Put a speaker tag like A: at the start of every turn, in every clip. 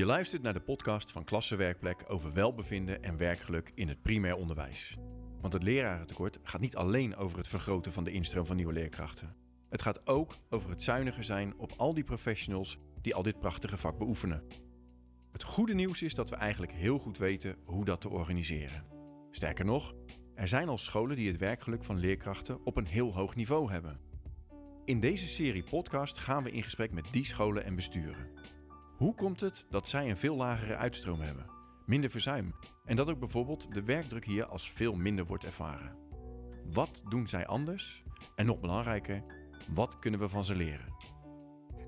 A: Je luistert naar de podcast van Klassenwerkplek over welbevinden en werkgeluk in het primair onderwijs. Want het lerarentekort gaat niet alleen over het vergroten van de instroom van nieuwe leerkrachten. Het gaat ook over het zuiniger zijn op al die professionals die al dit prachtige vak beoefenen. Het goede nieuws is dat we eigenlijk heel goed weten hoe dat te organiseren. Sterker nog, er zijn al scholen die het werkgeluk van leerkrachten op een heel hoog niveau hebben. In deze serie podcast gaan we in gesprek met die scholen en besturen. Hoe komt het dat zij een veel lagere uitstroom hebben, minder verzuim en dat ook bijvoorbeeld de werkdruk hier als veel minder wordt ervaren? Wat doen zij anders? En nog belangrijker, wat kunnen we van ze leren?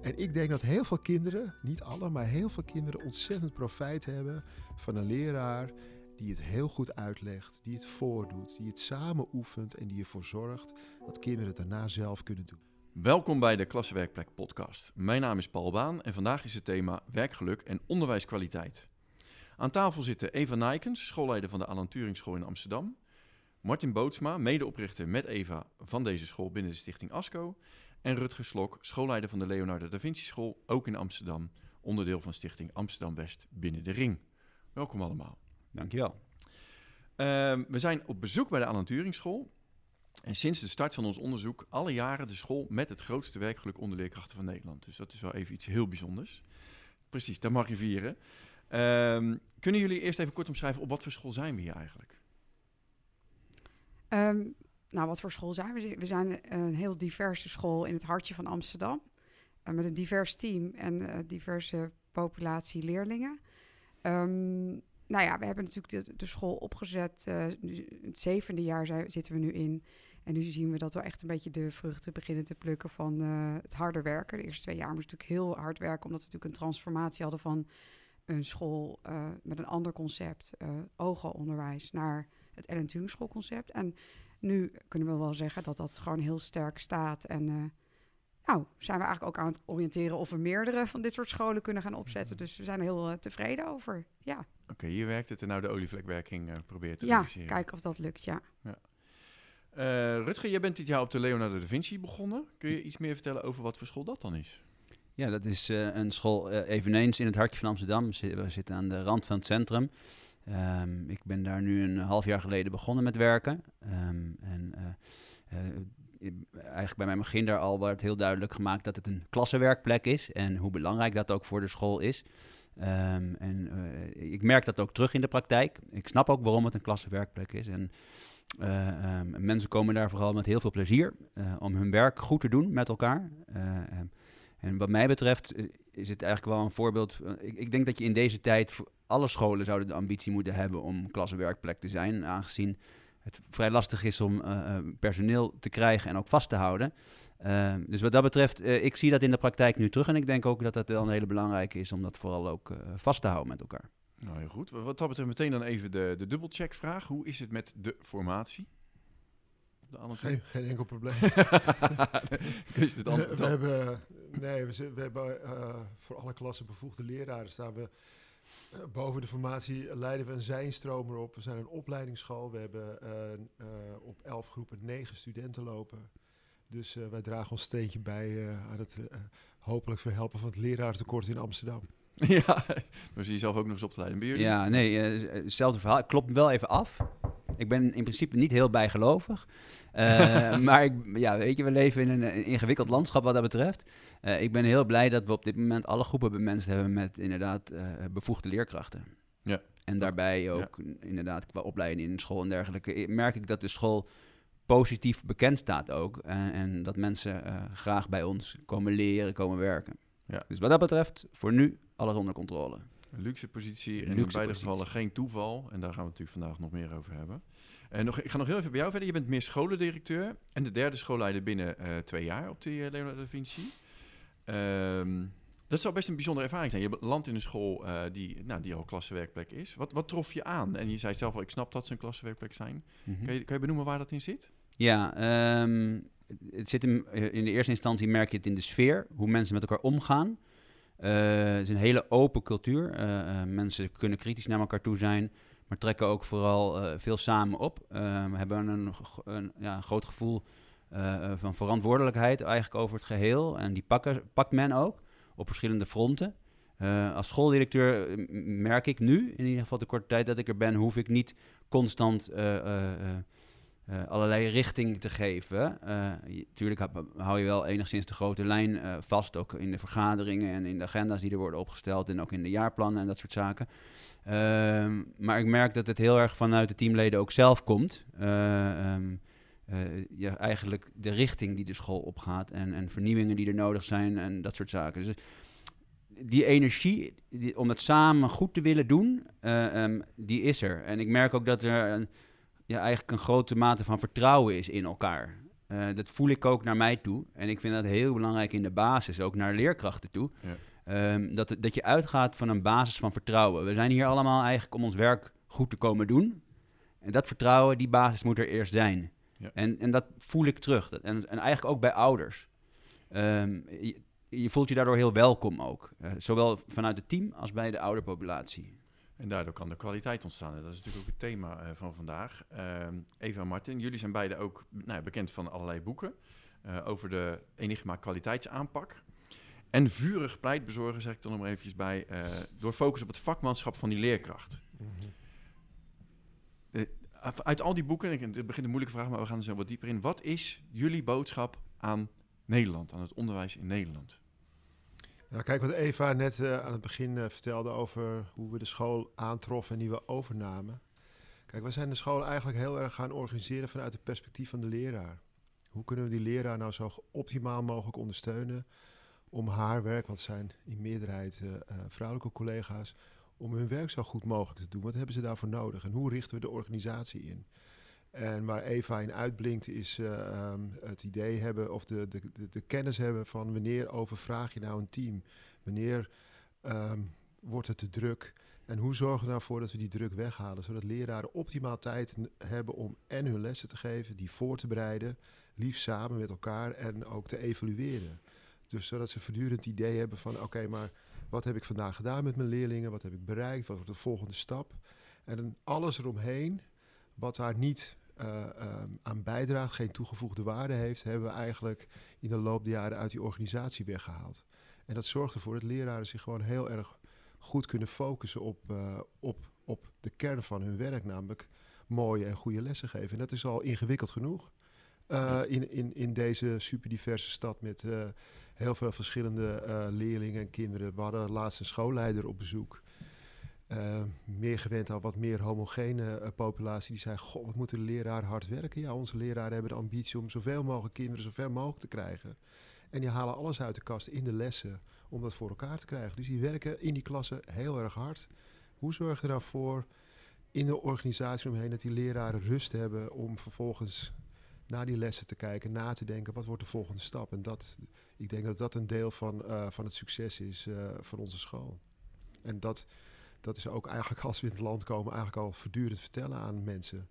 B: En ik denk dat heel veel kinderen, niet alle, maar heel veel kinderen ontzettend profijt hebben van een leraar die het heel goed uitlegt, die het voordoet, die het samen oefent en die ervoor zorgt dat kinderen het daarna zelf kunnen doen.
A: Welkom bij de Klassenwerkplek podcast. Mijn naam is Paul Baan en vandaag is het thema werkgeluk en onderwijskwaliteit. Aan tafel zitten Eva Nijkens, schoolleider van de Alan Turing in Amsterdam. Martin Bootsma, medeoprichter met Eva van deze school binnen de stichting ASCO. En Rutger Slok, schoolleider van de Leonardo da Vinci School, ook in Amsterdam, onderdeel van stichting Amsterdam-West binnen de Ring. Welkom allemaal.
C: Dankjewel.
A: Ehm we zijn op bezoek bij de Alan Turing School. En sinds de start van ons onderzoek alle jaren de school met het grootste werkgeluk onder leerkrachten van Nederland. Dus dat is wel even iets heel bijzonders. Precies, dat mag je vieren. Ehm, kunnen jullie eerst even kort omschrijven op wat voor school zijn we hier eigenlijk?
D: Ehm, nou, wat voor school zijn we? We zijn een heel diverse school in het hartje van Amsterdam. eh, met een divers team en eh, diverse populatie leerlingen. Ehm, nou ja, we hebben natuurlijk de, school opgezet. eh, het zevende jaar zitten we nu in. En nu zien we dat we echt een beetje de vruchten beginnen te plukken van eh, het harder werken. De eerste twee jaar moesten we natuurlijk heel hard werken, omdat we natuurlijk een transformatie hadden van een school eh, met een ander concept, eh OGO-onderwijs, naar het Ellen Turing schoolconcept. En nu kunnen we wel zeggen dat dat gewoon heel sterk staat. En nou, zijn we eigenlijk ook aan het oriënteren of we meerdere van dit soort scholen kunnen gaan opzetten. Dus we zijn er heel tevreden over. Ja,
A: Oké, hier werkt het en nou de olievlekwerking probeert te
D: ja
A: realiseren.
D: kijken of dat lukt, ja.
A: Eh, Rutger, jij bent dit jaar op de Leonardo da Vinci begonnen. Kun je iets meer vertellen over wat voor school dat dan is?
C: Ja, dat is eh, een school eh, eveneens in het hartje van Amsterdam. We zi- we zitten aan de rand van het centrum. Ehm, ik ben daar nu een half jaar geleden begonnen met werken. Ehm, en eh, eh, eigenlijk bij mijn begin daar al werd heel duidelijk gemaakt dat het een klassenwerkplek is. En hoe belangrijk dat ook voor de school is. Ehm, en eh, ik merk dat ook terug in de praktijk. Ik snap ook waarom het een klassenwerkplek is. En ehm, mensen komen daar vooral met heel veel plezier eh, om hun werk goed te doen met elkaar. Eh, ehm, en wat mij betreft is het eigenlijk wel een voorbeeld. ik, ik denk dat je in deze tijd voor alle scholen zouden de ambitie moeten hebben om klassenwerkplek te zijn, aangezien het vrij lastig is om personeel te krijgen en ook vast te houden. Ehm, dus wat dat betreft, ik zie dat in de praktijk nu terug en ik denk ook dat dat wel een hele belangrijke is om dat vooral ook vast te houden met elkaar.
A: Nou, heel goed. Wat dat betreft meteen dan even de, de dubbelcheckvraag. Hoe is het met de formatie? De
B: Geen, geen enkel probleem.
A: Je het
B: We,
A: antwoord
B: we hebben, nee, we, we hebben eh, voor alle klassen bevoegde leraren staan we eh, boven de formatie leiden we een zijnstromer op. We zijn een opleidingsschool. We hebben eh, op elf groepen negen studenten lopen. Dus wij dragen ons steentje bij aan het hopelijk verhelpen van het leraartekort in Amsterdam.
A: ja, maar zie je zelf ook nog eens op te leiden. Bij jullie?
C: Ja, nee, eh, hetzelfde verhaal. Ik klop wel even af. Ik ben in principe niet heel bijgelovig. Eh, maar ik, ja, weet je, we leven in een eh, ingewikkeld landschap wat dat betreft. Eh, ik ben heel blij dat we op dit moment alle groepen bemenst hebben met inderdaad eh, bevoegde leerkrachten.
A: Ja.
C: En daarbij ook inderdaad qua opleiding in school en dergelijke. eh, Merk ik dat de school positief bekend staat ook. eh, en dat mensen eh, graag bij ons komen leren, komen werken.
A: Ja.
C: Dus wat dat betreft, voor nu alles onder controle.
A: Een luxe positie en in beide
C: positie.
A: gevallen geen toeval. En daar gaan we het natuurlijk vandaag nog meer over hebben. En nog, ik ga nog heel even bij jou verder. Je bent meer scholendirecteur en de derde schoolleider binnen eh, twee jaar op de eh, Leonardo da Vinci. Ehm, dat zou best een bijzondere ervaring zijn. Je landt in een school eh, die, nou, die al klassenwerkplek is. Wat, wat trof je aan? En je zei zelf al, ik snap dat ze een klassenwerkplek zijn.
C: Mhm.
A: Kan, je, kan je benoemen waar dat in zit?
C: Ja, ehm, het zit eh, in de eerste instantie merk je het in de sfeer, hoe mensen met elkaar omgaan. Eh, het is een hele open cultuur. Eh, eh, mensen kunnen kritisch naar elkaar toe zijn, maar trekken ook vooral veel samen op. We hebben een, een, ja, groot gevoel van verantwoordelijkheid eigenlijk over het geheel. En die pakken, pakt men ook op verschillende fronten. Als schooldirecteur merk ik nu, in ieder geval de korte tijd dat ik er ben, hoef ik niet constant eh, allerlei richting te geven. Natuurlijk hou je wel enigszins de grote lijn eh, vast, ook in de vergaderingen en in de agenda's die er worden opgesteld en ook in de jaarplannen en dat soort zaken. Ehm, maar ik merk dat het heel erg vanuit de teamleden ook zelf komt. Eh, ja, eigenlijk de richting die de school opgaat en, en vernieuwingen die er nodig zijn en dat soort zaken. Dus die energie om het samen goed te willen doen, eh, ehm, die is er. En ik merk ook dat er een, ja, eigenlijk een grote mate van vertrouwen is in elkaar. Eh, dat voel ik ook naar mij toe. En ik vind dat heel belangrijk in de basis, ook naar leerkrachten toe.
A: Ja.
C: Ehm, dat, dat je uitgaat van een basis van vertrouwen. We zijn hier allemaal eigenlijk om ons werk goed te komen doen. En dat vertrouwen, die basis moet er eerst zijn.
A: Ja.
C: En, en dat voel ik terug. Dat, en, en eigenlijk ook bij ouders. Ehm, je, je voelt je daardoor heel welkom ook. Eh, zowel vanuit het team als bij de ouderpopulatie.
A: En daardoor kan de kwaliteit ontstaan. En dat is natuurlijk ook het thema eh, van vandaag. Ehm, Eva en Martin, jullie zijn beide ook nou, bekend van allerlei boeken eh, over de Enigma kwaliteitsaanpak. En vurig pleitbezorgen, zeg ik dan nog maar eventjes bij, eh, door focus op het vakmanschap van die leerkracht. Eh, uit al die boeken, ik- het begint een moeilijke vraag, maar we gaan er zo wat dieper in. Wat is jullie boodschap aan Nederland, aan het onderwijs in Nederland?
B: Kijk wat Eva net eh, aan het begin eh, vertelde over hoe we de school aantroffen en die we overnamen. Kijk, we zijn de school eigenlijk heel erg gaan organiseren vanuit het perspectief van de leraar. Hoe kunnen we die leraar nou zo optimaal mogelijk ondersteunen om haar werk, wat zijn in meerderheid eh, vrouwelijke collega's, om hun werk zo goed mogelijk te doen? Wat hebben ze daarvoor nodig en hoe richten we de organisatie in? En waar Eva in uitblinkt is eh, ehm, het idee hebben of de, de, de, kennis hebben van wanneer overvraag je nou een team? Wanneer ehm, wordt het te druk? En hoe zorgen we nou voor dat we die druk weghalen? Zodat leraren optimaal tijd hebben om en hun lessen te geven, die voor te bereiden, liefst samen met elkaar en ook te evalueren. Dus zodat ze voortdurend het idee hebben van oké, maar wat heb ik vandaag gedaan met mijn leerlingen? Wat heb ik bereikt? Wat wordt de volgende stap? En alles eromheen, wat daar niet eh, ehm, aan bijdraagt, geen toegevoegde waarde heeft, hebben we eigenlijk in de loop der jaren uit die organisatie weggehaald. En dat zorgt ervoor dat leraren zich gewoon heel erg goed kunnen focussen op, eh, op, op de kern van hun werk, namelijk mooie en goede lessen geven. En dat is al ingewikkeld genoeg eh, in, in, in deze superdiverse stad met heel veel verschillende leerlingen en kinderen. We hadden laatst een schoolleider op bezoek. Eh, meer gewend aan wat meer homogene eh, populatie. Die zei, goh, wat moeten de leraren hard werken? Ja, onze leraren hebben de ambitie om zoveel mogelijk kinderen zover mogelijk te krijgen. En die halen alles uit de kast in de lessen om dat voor elkaar te krijgen. Dus die werken in die klassen heel erg hard. Hoe zorg je ervoor in de organisatie omheen dat die leraren rust hebben om vervolgens naar die lessen te kijken, na te denken, wat wordt de volgende stap? En dat, ik denk dat dat een deel van, eh, van het succes is van onze school. En dat, dat is ook eigenlijk als we in het land komen, eigenlijk al voortdurend vertellen aan mensen.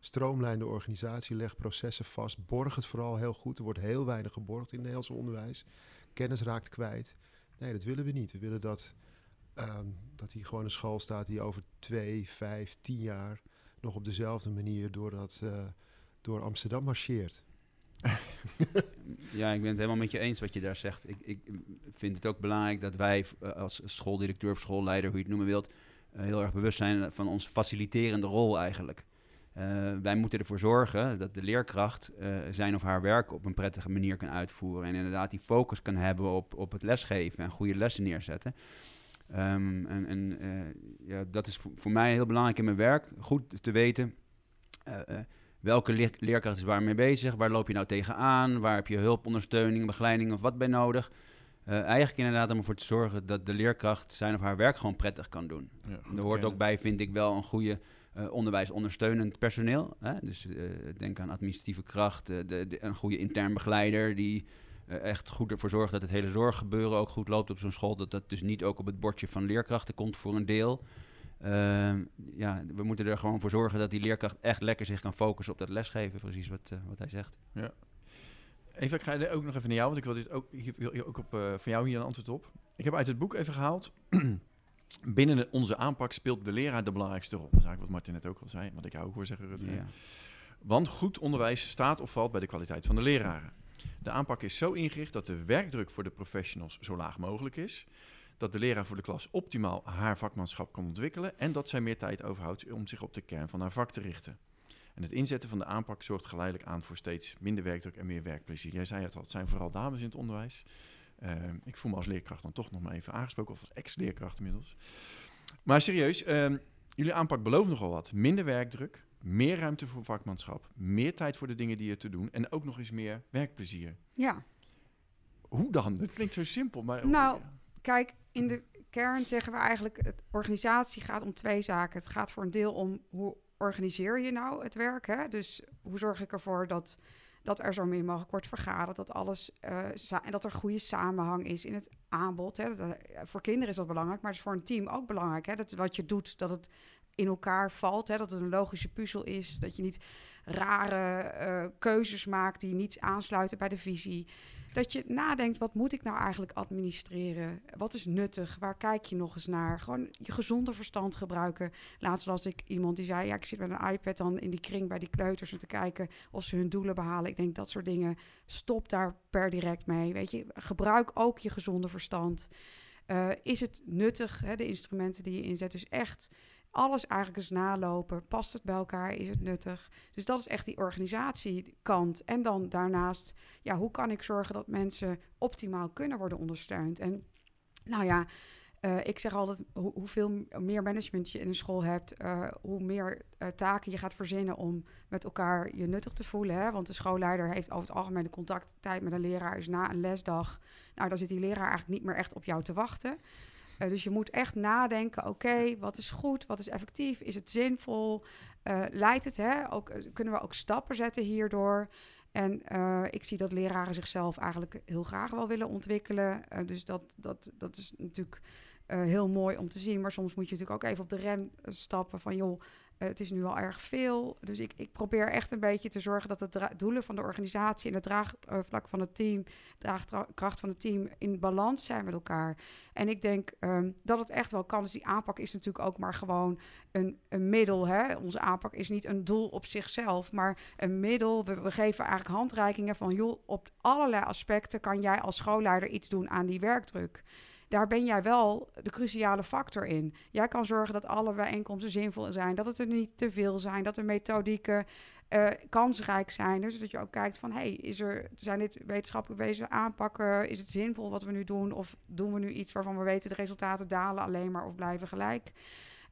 B: Stroomlijn de organisatie, leg processen vast, borg het vooral heel goed. Er wordt heel weinig geborgd in het Nederlands onderwijs. Kennis raakt kwijt. Nee, dat willen we niet. We willen dat, ehm, dat hier gewoon een school staat die over twee, vijf, tien jaar nog op dezelfde manier door, dat, eh, door Amsterdam marcheert.
C: Ja, ik ben het helemaal met je eens wat je daar zegt. Ik, ik vind het ook belangrijk dat wij eh, als schooldirecteur of schoolleider, hoe je het noemen wilt, eh, heel erg bewust zijn van onze faciliterende rol eigenlijk. Eh, wij moeten ervoor zorgen dat de leerkracht zijn of haar werk op een prettige manier kan uitvoeren. En inderdaad die focus kan hebben op, op het lesgeven en goede lessen neerzetten. Ehm, en ja, dat is voor, voor mij heel belangrijk in mijn werk. Goed te weten welke leer- leerkracht is waar mee bezig. Waar loop je nou tegenaan? Waar heb je hulp, ondersteuning, begeleiding of wat bij nodig? Eh, eigenlijk inderdaad om ervoor te zorgen dat de leerkracht zijn of haar werk gewoon prettig kan doen.
A: Ja,
C: Er hoort
A: kennen.
C: ook bij, vind ik wel, een goede eh, onderwijsondersteunend personeel. Hè? Dus eh, denk aan administratieve kracht, de, de- een goede intern begeleider die echt goed ervoor zorgt dat het hele zorggebeuren ook goed loopt op zo'n school. Dat dat dus niet ook op het bordje van leerkrachten komt voor een deel. Ehm, ja, we moeten er gewoon voor zorgen dat die leerkracht echt lekker zich kan focussen op dat lesgeven. Precies wat, eh, wat hij zegt.
A: Even, ik ga er ook nog even naar jou, want ik wil dit ook, ik wil hier ook op, eh, van jou hier een antwoord op. Ik heb uit het boek even gehaald. Binnen de- onze aanpak speelt de leraar de belangrijkste rol. Dat is eigenlijk wat Martin net ook al zei, wat ik jou ook hoor zeggen, Rutger.
C: Ja.
A: Want goed onderwijs staat of valt bij de kwaliteit van de leraren. De aanpak is zo ingericht dat de werkdruk voor de professionals zo laag mogelijk is. Dat de leraar voor de klas optimaal haar vakmanschap kan ontwikkelen en dat zij meer tijd overhoudt om zich op de kern van haar vak te richten. En het inzetten van de aanpak zorgt geleidelijk aan voor steeds minder werkdruk en meer werkplezier. Jij zei het al, het zijn vooral dames in het onderwijs. Ehm, ik voel me als leerkracht dan toch nog maar even aangesproken, of als ex-leerkracht inmiddels. Maar serieus, ehm, jullie aanpak belooft nogal wat. Minder werkdruk, meer ruimte voor vakmanschap, meer tijd voor de dingen die je te doen en ook nog eens meer werkplezier.
D: Ja,
A: Hoe dan? Het klinkt zo simpel, maar...
D: Nou, kijk, in de kern zeggen we eigenlijk... het organisatie gaat om twee zaken. Het gaat voor een deel om hoe organiseer je nou het werk. Hè? Dus hoe zorg ik ervoor dat, dat er zo min mogelijk wordt vergaderd... dat, alles, en dat er goede samenhang is in het aanbod. Hè? Dat, eh, voor kinderen is dat belangrijk, maar het is voor een team ook belangrijk. Hè? Dat wat je doet, dat het in elkaar valt. Hè? Dat het een logische puzzel is. Dat je niet rare eh, keuzes maakt die niet aansluiten bij de visie. Dat je nadenkt, wat moet ik nou eigenlijk administreren? Wat is nuttig? Waar kijk je nog eens naar? Gewoon je gezonde verstand gebruiken. Laatst las ik iemand die zei, ja, ik zit met een iPad dan in die kring bij die kleuters... en te kijken of ze hun doelen behalen. Ik denk, dat soort dingen, stop daar per direct mee. Weet je, gebruik ook je gezonde verstand. Eh, is het nuttig, hè, de instrumenten die je inzet? Dus echt alles eigenlijk eens nalopen. Past het bij elkaar? Is het nuttig? Dus dat is echt die organisatiekant. En dan daarnaast, ja, hoe kan ik zorgen dat mensen optimaal kunnen worden ondersteund? En nou ja, eh, ik zeg altijd, hoe, hoeveel meer management je in een school hebt, eh, hoe meer eh, taken je gaat verzinnen om met elkaar je nuttig te voelen. Hè? Want de schoolleider heeft over het algemeen de contacttijd met een leraar is na een lesdag. Nou, dan zit die leraar eigenlijk niet meer echt op jou te wachten. Eh, dus je moet echt nadenken, oké, wat is goed, wat is effectief, is het zinvol, Eh, leidt het, hè? Ook, eh, kunnen we ook stappen zetten hierdoor? En ik zie dat leraren zichzelf eigenlijk heel graag wel willen ontwikkelen. Dus dat, dat, dat is natuurlijk heel mooi om te zien. Maar soms moet je natuurlijk ook even op de rem stappen van joh, het is nu al erg veel. Dus ik, ik probeer echt een beetje te zorgen dat de doelen van de organisatie en het draagvlak van het team, draagkracht van het team in balans zijn met elkaar. En ik denk ehm, dat het echt wel kan. Dus die aanpak is natuurlijk ook maar gewoon een, een middel. Hè? Onze aanpak is niet een doel op zichzelf, maar een middel. We, we geven eigenlijk handreikingen van, joh, op allerlei aspecten kan jij als schoolleider iets doen aan die werkdruk. Daar ben jij wel de cruciale factor in. Jij kan zorgen dat alle bijeenkomsten zinvol zijn, dat het er niet te veel zijn, dat de methodieken eh, kansrijk zijn. Dus dat je ook kijkt van, hey, is er, zijn dit wetenschappelijk wezen aanpakken? Is het zinvol wat we nu doen? Of doen we nu iets waarvan we weten de resultaten dalen alleen maar of blijven gelijk?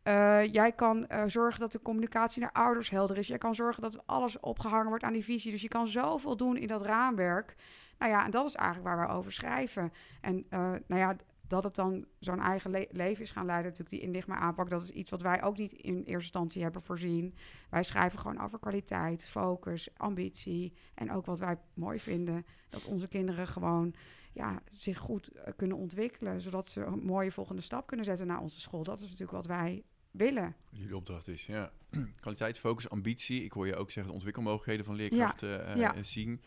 D: Eh, jij kan eh, zorgen dat de communicatie naar ouders helder is. Jij kan zorgen dat alles opgehangen wordt aan die visie. Dus je kan zoveel doen in dat raamwerk. Nou ja, en dat is eigenlijk waar we over schrijven. En eh, nou ja, dat het dan zo'n eigen le- leven is gaan leiden, natuurlijk die indigma aanpak, dat is iets wat wij ook niet in eerste instantie hebben voorzien. Wij schrijven gewoon over kwaliteit, focus, ambitie en ook wat wij mooi vinden, dat onze kinderen gewoon ja, zich goed eh, kunnen ontwikkelen, zodat ze een mooie volgende stap kunnen zetten naar onze school. Dat is natuurlijk wat wij willen.
A: Jullie opdracht is, ja. Kwaliteit, focus, ambitie. Ik hoor je ook zeggen de ontwikkelmogelijkheden van leerkrachten eh,
D: ja.
A: eh, zien.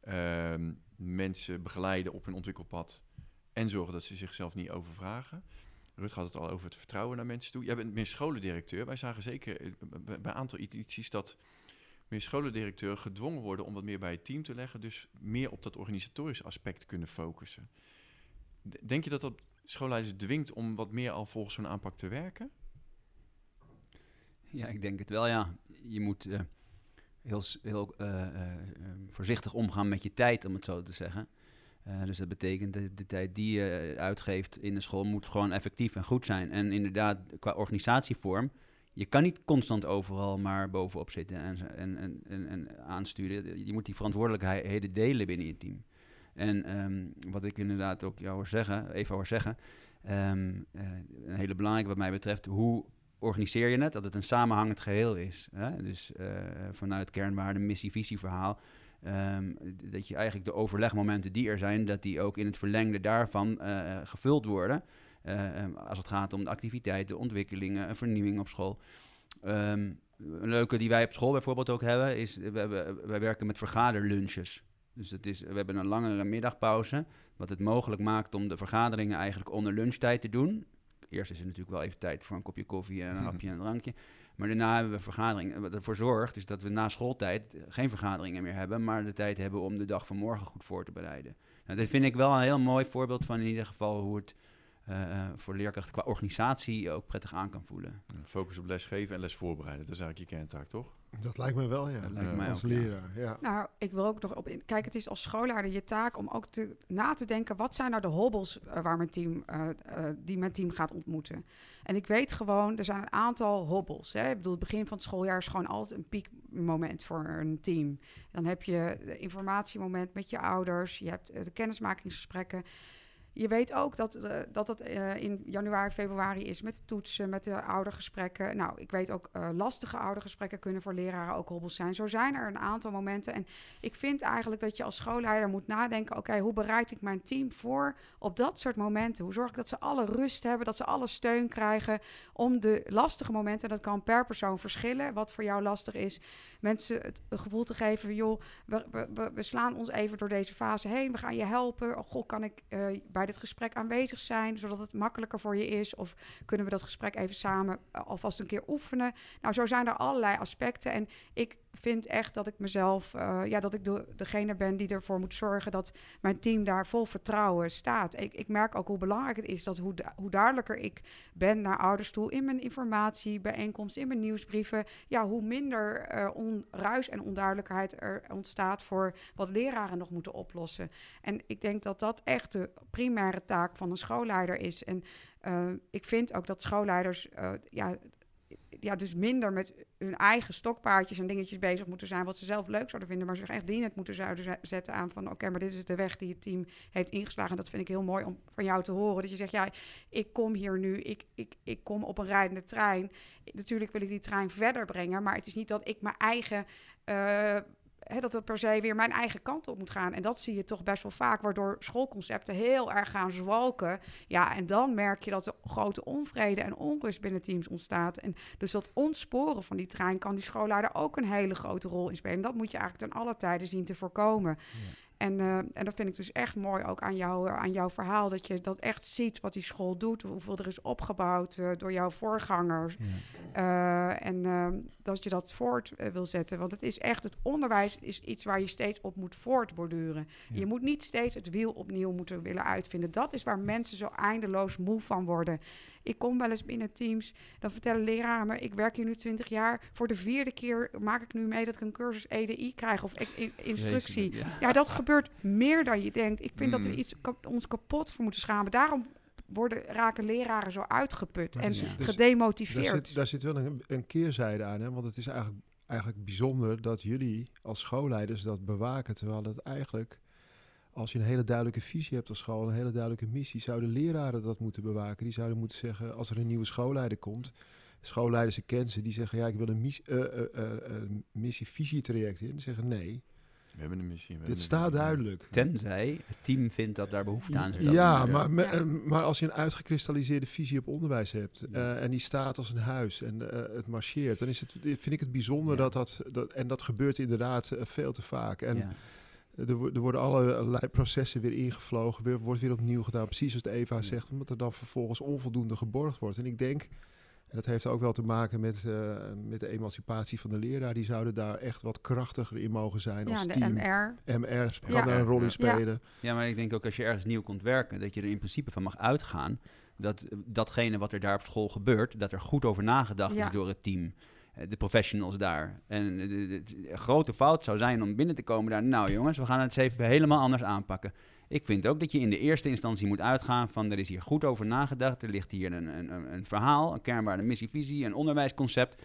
A: Ehm, mensen begeleiden op hun ontwikkelpad en zorgen dat ze zichzelf niet overvragen. Rut had het al over het vertrouwen naar mensen toe. Jij bent meer scholendirecteur. Wij zagen zeker eh, bij een aantal edities dat meer scholendirecteuren gedwongen worden om wat meer bij het team te leggen. Dus meer op dat organisatorisch aspect kunnen focussen. Denk je dat dat schoolleiders dwingt om wat meer al volgens zo'n aanpak te werken?
C: Ja, ik denk het wel, ja. Je moet eh, heel, heel eh, voorzichtig omgaan met je tijd, om het zo te zeggen. Eh, dus dat betekent dat de tijd die je eh, uitgeeft in de school moet gewoon effectief en goed zijn. En inderdaad, qua organisatievorm, je kan niet constant overal maar bovenop zitten en, en, en, en, en aansturen. Je moet die verantwoordelijkheden delen binnen je team. En ehm, wat ik inderdaad ook jou zeggen, even hoor zeggen, ehm, eh, een hele belangrijke wat mij betreft, hoe organiseer je het? Dat het een samenhangend geheel is. Hè? Dus eh, vanuit kernwaarde, missie, visie, verhaal. Ehm, dat je eigenlijk de overlegmomenten die er zijn, dat die ook in het verlengde daarvan eh, gevuld worden. Eh, ehm, als het gaat om de activiteiten, ontwikkelingen, en vernieuwing op school. Ehm, een leuke die wij op school bijvoorbeeld ook hebben, is we hebben, wij werken met vergaderlunches. Dus het is, we hebben een langere middagpauze, wat het mogelijk maakt om de vergaderingen eigenlijk onder lunchtijd te doen. Eerst is er natuurlijk wel even tijd voor een kopje koffie en een hapje en een drankje. Maar daarna hebben we vergaderingen. Wat ervoor zorgt is dat we na schooltijd geen vergaderingen meer hebben, maar de tijd hebben om de dag van morgen goed voor te bereiden. Nou, dit vind ik wel een heel mooi voorbeeld van in ieder geval hoe het eh, voor leerkrachten qua organisatie ook prettig aan kan voelen.
A: Focus op lesgeven en les voorbereiden. Dat is eigenlijk je kerntaak, toch?
B: Dat lijkt me wel, ja.
C: Dat lijkt
A: Ja,
C: mij
B: als
C: ook,
B: leraar, ja.
D: Nou, ik wil ook nog op in. Kijk, het is als schoolleider je taak om ook te, na te denken: wat zijn nou de hobbels eh, waar mijn team, eh, eh, die mijn team gaat ontmoeten? En ik weet gewoon, er zijn een aantal hobbels. Hè? Ik bedoel, het begin van het schooljaar is gewoon altijd een piekmoment voor een team. Dan heb je de informatiemoment met je ouders, je hebt de kennismakingsgesprekken. Je weet ook dat, eh, dat het eh, in januari, februari is met de toetsen, met de oudergesprekken. Nou, ik weet ook eh, lastige oudergesprekken kunnen voor leraren ook hobbels zijn. Zo zijn er een aantal momenten. En ik vind eigenlijk dat je als schoolleider moet nadenken: oké, hoe bereid ik mijn team voor op dat soort momenten? Hoe zorg ik dat ze alle rust hebben, dat ze alle steun krijgen om de lastige momenten, dat kan per persoon verschillen, wat voor jou lastig is, mensen het gevoel te geven: joh, we, slaan ons even door deze fase heen, we gaan je helpen. Oh, goh, kan ik eh, bij dit gesprek aanwezig zijn, zodat het makkelijker voor je is? Of kunnen we dat gesprek even samen eh, alvast een keer oefenen? Nou, zo zijn er allerlei aspecten. En ik vind echt dat ik mezelf, eh, ja, dat ik de, degene ben die ervoor moet zorgen dat mijn team daar vol vertrouwen staat. Ik, ik merk ook hoe belangrijk het is dat hoe, hoe duidelijker ik ben naar ouders toe in mijn informatie, bijeenkomsten, in mijn nieuwsbrieven, ja, hoe minder eh, onruis en onduidelijkheid er ontstaat voor wat leraren nog moeten oplossen. En ik denk dat dat echt de primaire taak van een schoolleider is. En eh, ik vind ook dat schoolleiders eh, ja, ja, dus minder met hun eigen stokpaardjes en dingetjes bezig moeten zijn wat ze zelf leuk zouden vinden, maar zich echt dienend moeten zouden ze- zetten aan van oké, maar dit is de weg die het team heeft ingeslagen. En dat vind ik heel mooi om van jou te horen. Dat je zegt, ja, ik kom hier nu, ik, ik, ik kom op een rijdende trein. Natuurlijk wil ik die trein verder brengen, maar het is niet dat ik mijn eigen... eh, dat het per se weer mijn eigen kant op moet gaan. En dat zie je toch best wel vaak, waardoor schoolconcepten heel erg gaan zwalken. Ja, en dan merk je dat er grote onvrede en onrust binnen teams ontstaat. En dus dat ontsporen van die trein kan die schoolleider ook een hele grote rol in spelen. En dat moet je eigenlijk ten alle tijden zien te voorkomen. En, eh, en dat vind ik dus echt mooi ook aan, jou, aan jouw verhaal. Dat je dat echt ziet wat die school doet. Hoeveel er is opgebouwd eh, door jouw voorgangers. Eh, en eh, dat je dat voort eh, wil zetten. Want het is echt, het onderwijs is iets waar je steeds op moet voortborduren.
C: Ja.
D: Je moet niet steeds het wiel opnieuw moeten willen uitvinden. Dat is waar mensen zo eindeloos moe van worden. Ik kom wel eens binnen teams, dan vertellen leraren me... ik werk hier nu 20 jaar, voor de vierde keer maak ik nu mee... dat ik een cursus EDI krijg of in- instructie. Ja, dat gebeurt meer dan je denkt. Ik vind dat we
C: Mm.
D: iets kap- ons kapot voor moeten schamen. Daarom worden, raken leraren zo uitgeput
B: Maar
D: en
C: Ja.
B: zit- dus-
D: gedemotiveerd.
B: Daar zit, daar zit wel een, een keerzijde aan, hè? want het is eigenlijk, eigenlijk bijzonder dat jullie als schoolleiders dat bewaken, terwijl het eigenlijk, als je een hele duidelijke visie hebt als school, een hele duidelijke missie, zouden leraren dat moeten bewaken. Die zouden moeten zeggen, als er een nieuwe schoolleider komt, schoolleiders kennen ze, die zeggen, ja, ik wil een mis, eh, eh, eh, een missie-visie-traject in. Die zeggen, nee,
A: We hebben een hebben
B: dit staat
A: missie.
B: duidelijk.
C: Tenzij het team vindt dat daar behoefte aan is.
B: Ja, maar, eh, maar als je een uitgekristalliseerde visie op onderwijs hebt
C: Ja.
B: eh, en die staat als een huis en eh, het marcheert, dan is het, vind ik het bijzonder
C: Ja.
B: dat, dat, dat, en dat gebeurt inderdaad veel te vaak. En
C: Ja.
B: er, er worden allerlei processen weer ingevlogen, weer, wordt weer opnieuw gedaan, precies zoals de Eva
C: Ja.
B: zegt, omdat er dan vervolgens onvoldoende geborgd wordt. En ik denk, en dat heeft ook wel te maken met, eh, met de emancipatie van de leraar, die zouden daar echt wat krachtiger in mogen zijn
D: ja,
B: als
D: de
B: team.
D: MR.
B: MR kan
D: Ja.
B: daar een rol in
A: Ja.
B: spelen.
C: Ja, maar ik denk ook als je ergens nieuw komt werken, dat je er in principe van mag uitgaan dat eh, datgene wat er daar op school gebeurt, dat er goed over nagedacht
D: Ja.
C: is door het team. eh, De professionals daar. En de, de- de- de grote fout zou zijn om binnen te komen daar. Nou jongens, we gaan het eens even helemaal anders aanpakken. Ik vind ook dat je in de eerste instantie moet uitgaan van er is hier goed over nagedacht. Er ligt hier een, een, een- een verhaal, een kernwaarde, missie, visie, een onderwijsconcept.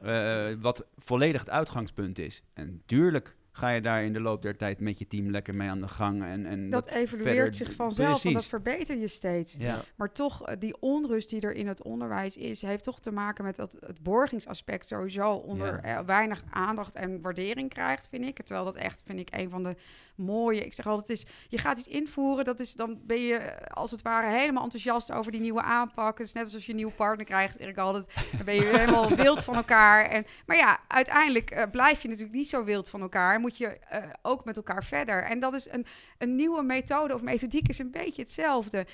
C: eh, wat volledig het uitgangspunt is. En tuurlijk ga je daar in de loop der tijd met je team lekker mee aan de gang. En, en
D: Dat evalueert
C: verder-
D: zich vanzelf, want dat verbeter je steeds.
C: Ja.
D: Maar toch, eh, die onrust die er in het onderwijs is, heeft toch te maken met dat het borgingsaspect sowieso onder
C: Ja.
D: eh, weinig aandacht en waardering krijgt, vind ik. Terwijl dat echt, vind ik, een van de mooie. Ik zeg altijd, is, je gaat iets invoeren, dat is, dan ben je eh, als het ware helemaal enthousiast over die nieuwe aanpak. Het is net alsof je een nieuwe partner krijgt, zeg ik altijd. Dan ben je helemaal wild van elkaar. En, maar ja, uiteindelijk blijf je natuurlijk niet zo wild van elkaar. Moet je eh, ook met elkaar verder. En dat is een, een nieuwe methode of methodiek is een beetje hetzelfde.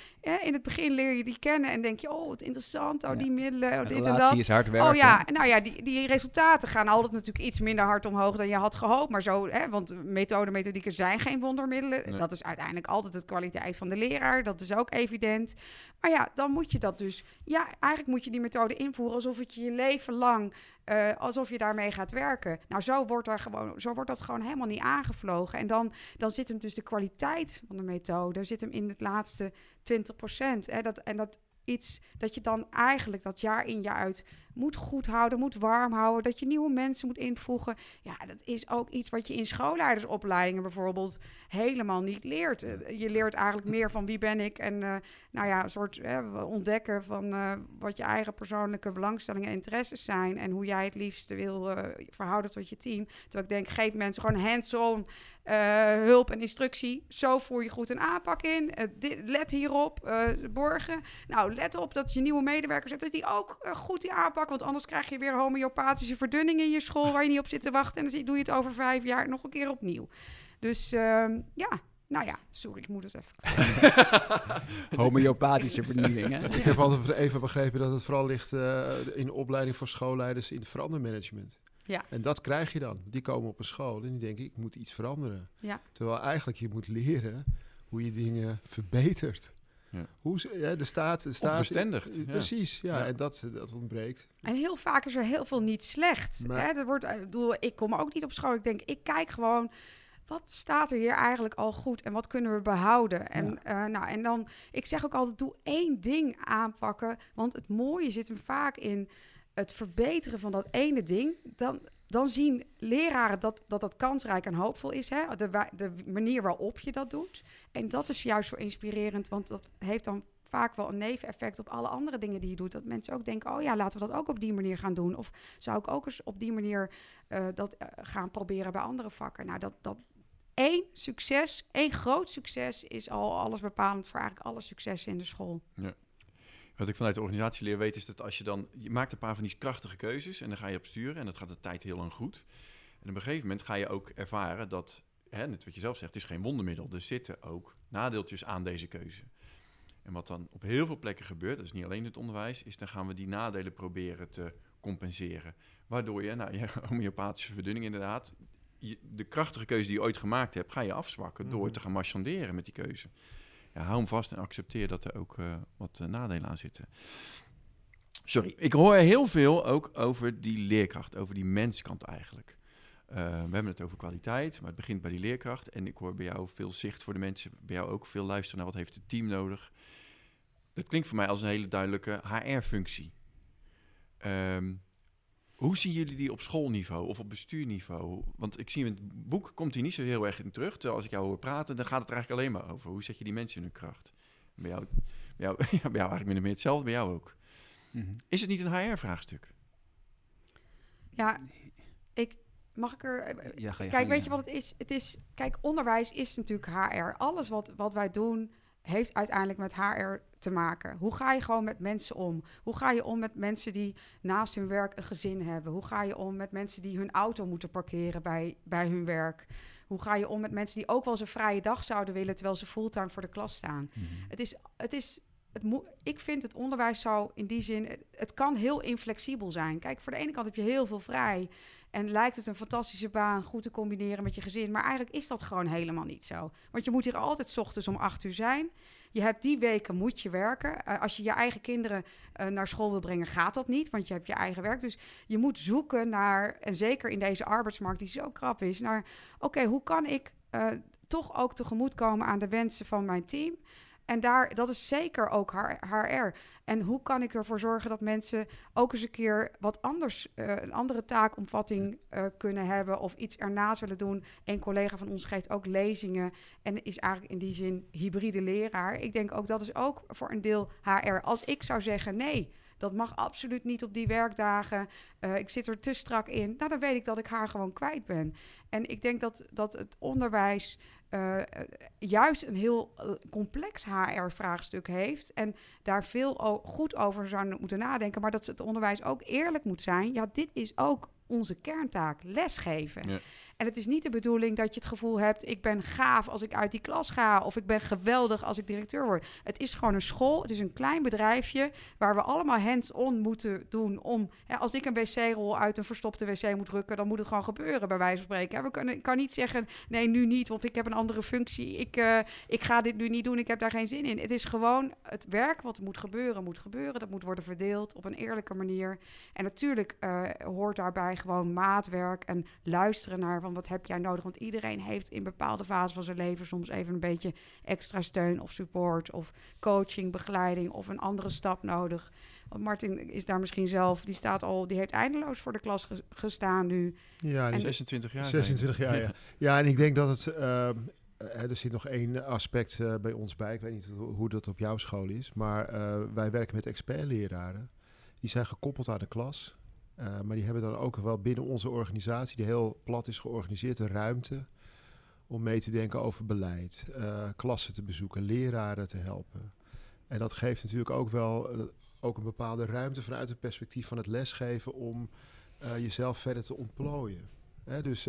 D: in het begin leer je die kennen en denk je, oh, wat interessant, oh, die middelen, oh, dit en dat.
C: is hard werken.
D: Oh ja, nou ja, die, die resultaten gaan altijd natuurlijk iets minder hard omhoog dan je had gehoopt. Maar zo, hè, want methode, methodieken zijn geen wondermiddelen. Dat is uiteindelijk altijd de kwaliteit van de leraar. Dat is ook evident. Maar ja, dan moet je dat dus, ja, eigenlijk moet je die methode invoeren alsof het je je leven lang uh, alsof je daarmee gaat werken. Nou, zo wordt, er gewoon, zo wordt dat gewoon helemaal niet aangevlogen. En dan, dan zit hem dus de kwaliteit van de methode, zit hem in het laatste 20 procent. Dat, en dat iets dat je dan eigenlijk dat jaar in jaar uit moet goed houden, moet warm houden, dat je nieuwe mensen moet invoegen. Ja, dat is ook iets wat je in schoolleidersopleidingen bijvoorbeeld helemaal niet leert. Eh, je leert eigenlijk meer van wie ben ik en uh, nou ja, een soort ontdekken van uh, wat je eigen persoonlijke belangstellingen en interesses zijn en hoe jij het liefst wil verhouden tot je team. Terwijl ik denk, geef mensen gewoon hands-on hulp en instructie. Zo voer je goed een aanpak in. Dit, let hierop, borgen. Nou, let op dat je nieuwe medewerkers hebt, dat die ook goed die aanpak want anders krijg je weer homeopathische verdunning in je school waar je niet op zit te wachten. En dan doe je het over vijf jaar nog een keer opnieuw. Dus uh, ja, nou ja, sorry, ik moet het even.
C: Homeopathische vernieuwing, hè?
B: Ik heb altijd even begrepen dat het vooral ligt uh, in de opleiding voor schoolleiders in verandermanagement.
D: Ja.
B: En dat krijg je dan. Die komen op een school en die denken, ik moet iets veranderen.
D: Ja.
B: Terwijl eigenlijk je moet leren hoe je dingen verbetert. Ja. Hoe, ja, de staat, de staat
A: bestendigt.
B: Ja. Precies, ja, en dat, dat ontbreekt.
D: En heel vaak is er heel veel niet slecht. hè? Er wordt, ik, bedoel, ik kom ook niet op school. Ik denk, ik kijk gewoon, wat staat er hier eigenlijk al goed en wat kunnen we behouden? En, uh, nou, en dan, ik zeg ook altijd, doe één ding aanpakken. Want het mooie zit hem vaak in het verbeteren van dat ene ding. Dan, dan zien leraren dat, dat dat kansrijk en hoopvol is. Hè? De, manier waarop je dat doet. En dat is juist zo inspirerend, want dat heeft dan vaak wel een neveneffect op alle andere dingen die je doet. Dat mensen ook denken, oh ja, laten we dat ook op die manier gaan doen. Of zou ik ook eens op die manier uh, dat uh, gaan proberen bij andere vakken. Nou, dat, dat één succes, één groot succes is al alles bepalend voor eigenlijk alle successen in de school.
A: Ja. Wat ik vanuit de organisatieleer weet is dat als je dan... Je maakt een paar van die krachtige keuzes en dan ga je op sturen... en dat gaat de tijd heel lang goed. En op een gegeven moment ga je ook ervaren dat... Hè, net wat je zelf zegt, het is geen wondermiddel. Er zitten ook nadeeltjes aan deze keuze. En wat dan op heel veel plekken gebeurt, dat is niet alleen het onderwijs... is dan gaan we die nadelen proberen te compenseren. Waardoor je, nou, je homeopathische verdunning inderdaad... Je, de krachtige keuze die je ooit gemaakt hebt, ga je afzwakken... door mhm. te gaan marchanderen met die keuze ja, hou hem vast en accepteer dat er ook uh, wat uh, nadelen aan zitten. Sorry, ik hoor heel veel ook over die leerkracht, over die menskant eigenlijk. Uh, we hebben het over kwaliteit, maar het begint bij die leerkracht. En ik hoor bij jou veel zicht voor de mensen, bij jou ook veel luisteren naar wat heeft het team nodig. Dat klinkt voor mij als een hele duidelijke HR-functie. Um, hoe zien jullie die op schoolniveau of op bestuurniveau? Want ik zie in het boek komt hij niet zo heel erg in terug. Terwijl als ik jou hoor praten, dan gaat het er eigenlijk alleen maar over. Hoe zet je die mensen in hun kracht? Bij jou, bij jou, ja, bij jou eigenlijk min of meer hetzelfde, bij jou ook. Mm -hmm. Is het niet een HR-vraagstuk?
D: Ja, ik mag ik er. Eh, ja, kijk, weet je wat het is? Het is. Kijk, onderwijs is natuurlijk HR. Alles wat, wat wij doen heeft uiteindelijk met HR te maken. Hoe ga je gewoon met mensen om? Hoe ga je om met mensen die naast hun werk een gezin hebben? Hoe ga je om met mensen die hun auto moeten parkeren bij, bij hun werk? Hoe ga je om met mensen die ook wel eens een vrije dag zouden willen terwijl ze fulltime voor de klas staan? Mhm. Het is, het is het ik vind het onderwijs zou in die zin, het, het, kan heel inflexibel zijn. Kijk, voor de ene kant heb je heel veel vrij en lijkt het een fantastische baan, goed te combineren met je gezin. Maar eigenlijk is dat gewoon helemaal niet zo. Want je moet hier altijd ochtends om acht uur zijn. Je hebt die weken moet je werken. Uh, als je je eigen kinderen uh, naar school wil brengen, gaat dat niet, want je hebt je eigen werk. Dus je moet zoeken naar, en zeker in deze arbeidsmarkt die zo krap is, naar oké, hoe kan ik uh, toch ook tegemoetkomen aan de wensen van mijn team? En daar, dat is zeker ook HR. En hoe kan ik ervoor zorgen dat mensen ook eens een keer wat anders, uh, een andere taakomvatting uh, kunnen hebben of iets ernaast willen doen? Een collega van ons geeft ook lezingen en is eigenlijk in die zin hybride leraar. Ik denk ook dat is ook voor een deel HR. Als ik zou zeggen nee. Dat mag absoluut niet op die werkdagen. Uh, ik zit er te strak in. Nou, dan weet ik dat ik haar gewoon kwijt ben. En ik denk dat, dat het onderwijs uh, juist een heel eh, complex HR-vraagstuk heeft. En daar veel goed over zou moeten nadenken. Maar dat het onderwijs ook eerlijk moet zijn. Ja, dit is ook onze kerntaak, lesgeven. Ja. En het is niet de bedoeling dat je het gevoel hebt, ik ben gaaf als ik uit die klas ga, of ik ben geweldig als ik directeur word. Het is gewoon een school, het is een klein bedrijfje waar we allemaal hands-on moeten doen om, hè, als ik een wc-rol uit een verstopte wc moet drukken, dan moet het gewoon gebeuren, bij wijze van spreken. We kunnen, ik kan niet zeggen, nee, nu niet, want ik heb een andere functie. Ik, uh, ik ga dit nu niet doen, ik heb daar geen zin in. Het is gewoon het werk wat moet gebeuren, moet gebeuren. Dat moet worden verdeeld op een eerlijke manier. En natuurlijk uh, hoort daarbij gewoon maatwerk en luisteren naar van wat heb jij nodig. Want iedereen heeft in bepaalde fases van zijn leven soms even een beetje extra steun of support of coaching, begeleiding of een andere stap nodig. Want Martin is daar misschien zelf, die staat al, die heeft eindeloos voor de klas gestaan nu.
A: Ja, en 26 jaar.
B: 26 jaar, ja. Ja, en ik denk dat het, uh, er zit nog één aspect uh, bij ons bij. Ik weet niet hoe, hoe dat op jouw school is, maar uh, wij werken met expertleraren. Die zijn gekoppeld aan de klas. Uh, maar die hebben dan ook wel binnen onze organisatie, die heel plat is georganiseerd, een ruimte om mee te denken over beleid, klassen te bezoeken, leraren te helpen. En dat geeft natuurlijk ook wel ook een bepaalde ruimte vanuit het perspectief van het lesgeven om jezelf verder te ontplooien. Hè, dus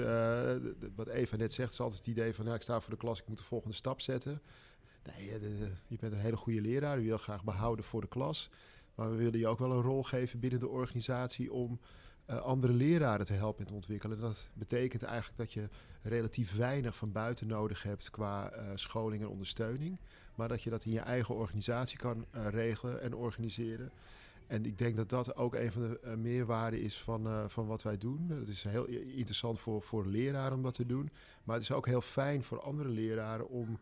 B: wat Eva net zegt, is altijd het idee van ik sta voor de klas, ik moet de volgende stap zetten. Nee, de, je bent een hele goede leraar, je wil graag behouden voor de klas. Maar we willen je ook wel een rol geven binnen de organisatie om uh, andere leraren te helpen te ontwikkelen. En dat betekent eigenlijk dat je relatief weinig van buiten nodig hebt qua uh, scholing en ondersteuning. Maar dat je dat in je eigen organisatie kan uh, regelen en organiseren. En ik denk dat dat ook een van de meerwaarden is van, van wat wij doen. Het is heel interessant voor, voor leraren om dat te doen. Maar het is ook heel fijn voor andere leraren om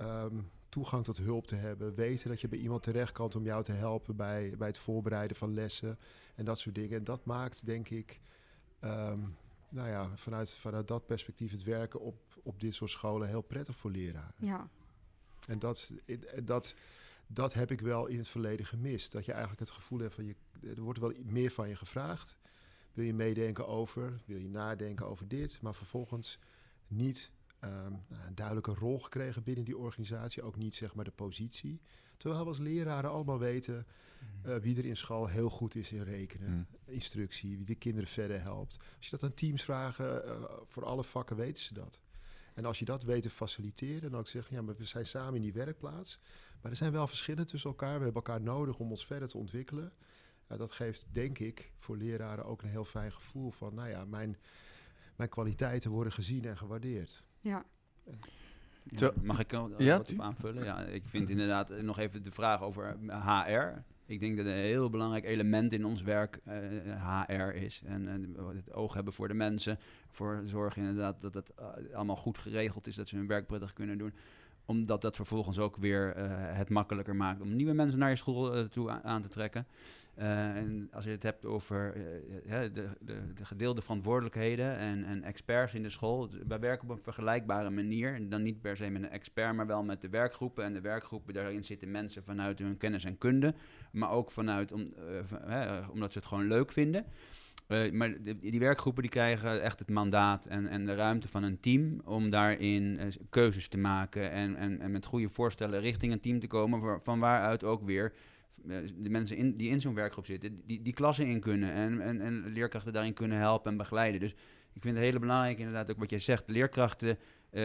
B: um, toegang tot hulp te hebben. Weten dat je bij iemand terecht kan om jou te helpen bij, bij het voorbereiden van lessen en dat soort dingen. En dat maakt, denk ik, um, nou ja, vanuit, vanuit dat perspectief het werken op, op dit soort scholen heel prettig voor leraren.
D: Ja.
B: En dat, dat, dat heb ik wel in het verleden gemist. Dat je eigenlijk het gevoel hebt van je, er wordt wel meer van je gevraagd. Wil je meedenken over, wil je nadenken over dit, maar vervolgens niet um, een duidelijke rol gekregen binnen die organisatie, ook niet zeg maar de positie. Terwijl we als leraren allemaal weten uh, wie er in school heel goed is in rekenen, mm. instructie, wie de kinderen verder helpt. Als je dat aan teams vraagt, uh, voor alle vakken weten ze dat. En als je dat weet te faciliteren, dan ook zeggen, ja, maar we zijn samen in die werkplaats. Maar er zijn wel verschillen tussen elkaar. We hebben elkaar nodig om ons verder te ontwikkelen. Uh, dat geeft, denk ik, voor leraren ook een heel fijn gevoel van, nou ja, mijn, mijn kwaliteiten worden gezien en gewaardeerd.
D: Ja.
C: Ja, mag ik er ja? wat op aanvullen? Ja, ik vind inderdaad nog even de vraag over HR. Ik denk dat een heel belangrijk element in ons werk uh, HR is. En, en, het oog hebben voor de mensen. Voor zorgen inderdaad dat het uh, allemaal goed geregeld is. Dat ze hun werk prettig kunnen doen. Omdat dat vervolgens ook weer uh, het makkelijker maakt om nieuwe mensen naar je school toe aan, aan te trekken. Uh, en als je het hebt over uh, de, de, de, gedeelde verantwoordelijkheden en, en, experts in de school. Wij werken op een vergelijkbare manier. En dan niet per se met een expert, maar wel met de werkgroepen. En de werkgroepen, daarin zitten mensen vanuit hun kennis en kunde. Maar ook vanuit om, omdat ze het gewoon leuk vinden. maar die, werkgroepen die krijgen echt het mandaat en, en de ruimte van een team om daarin keuzes te maken. En, en, en met goede voorstellen richting een team te komen, van waaruit ook weer eh, de mensen in, die in zo'n werkgroep zitten, die, die klassen in kunnen en, en, en leerkrachten daarin kunnen helpen en begeleiden. Dus ik vind het heel belangrijk inderdaad ook wat jij zegt, leerkrachten, uh,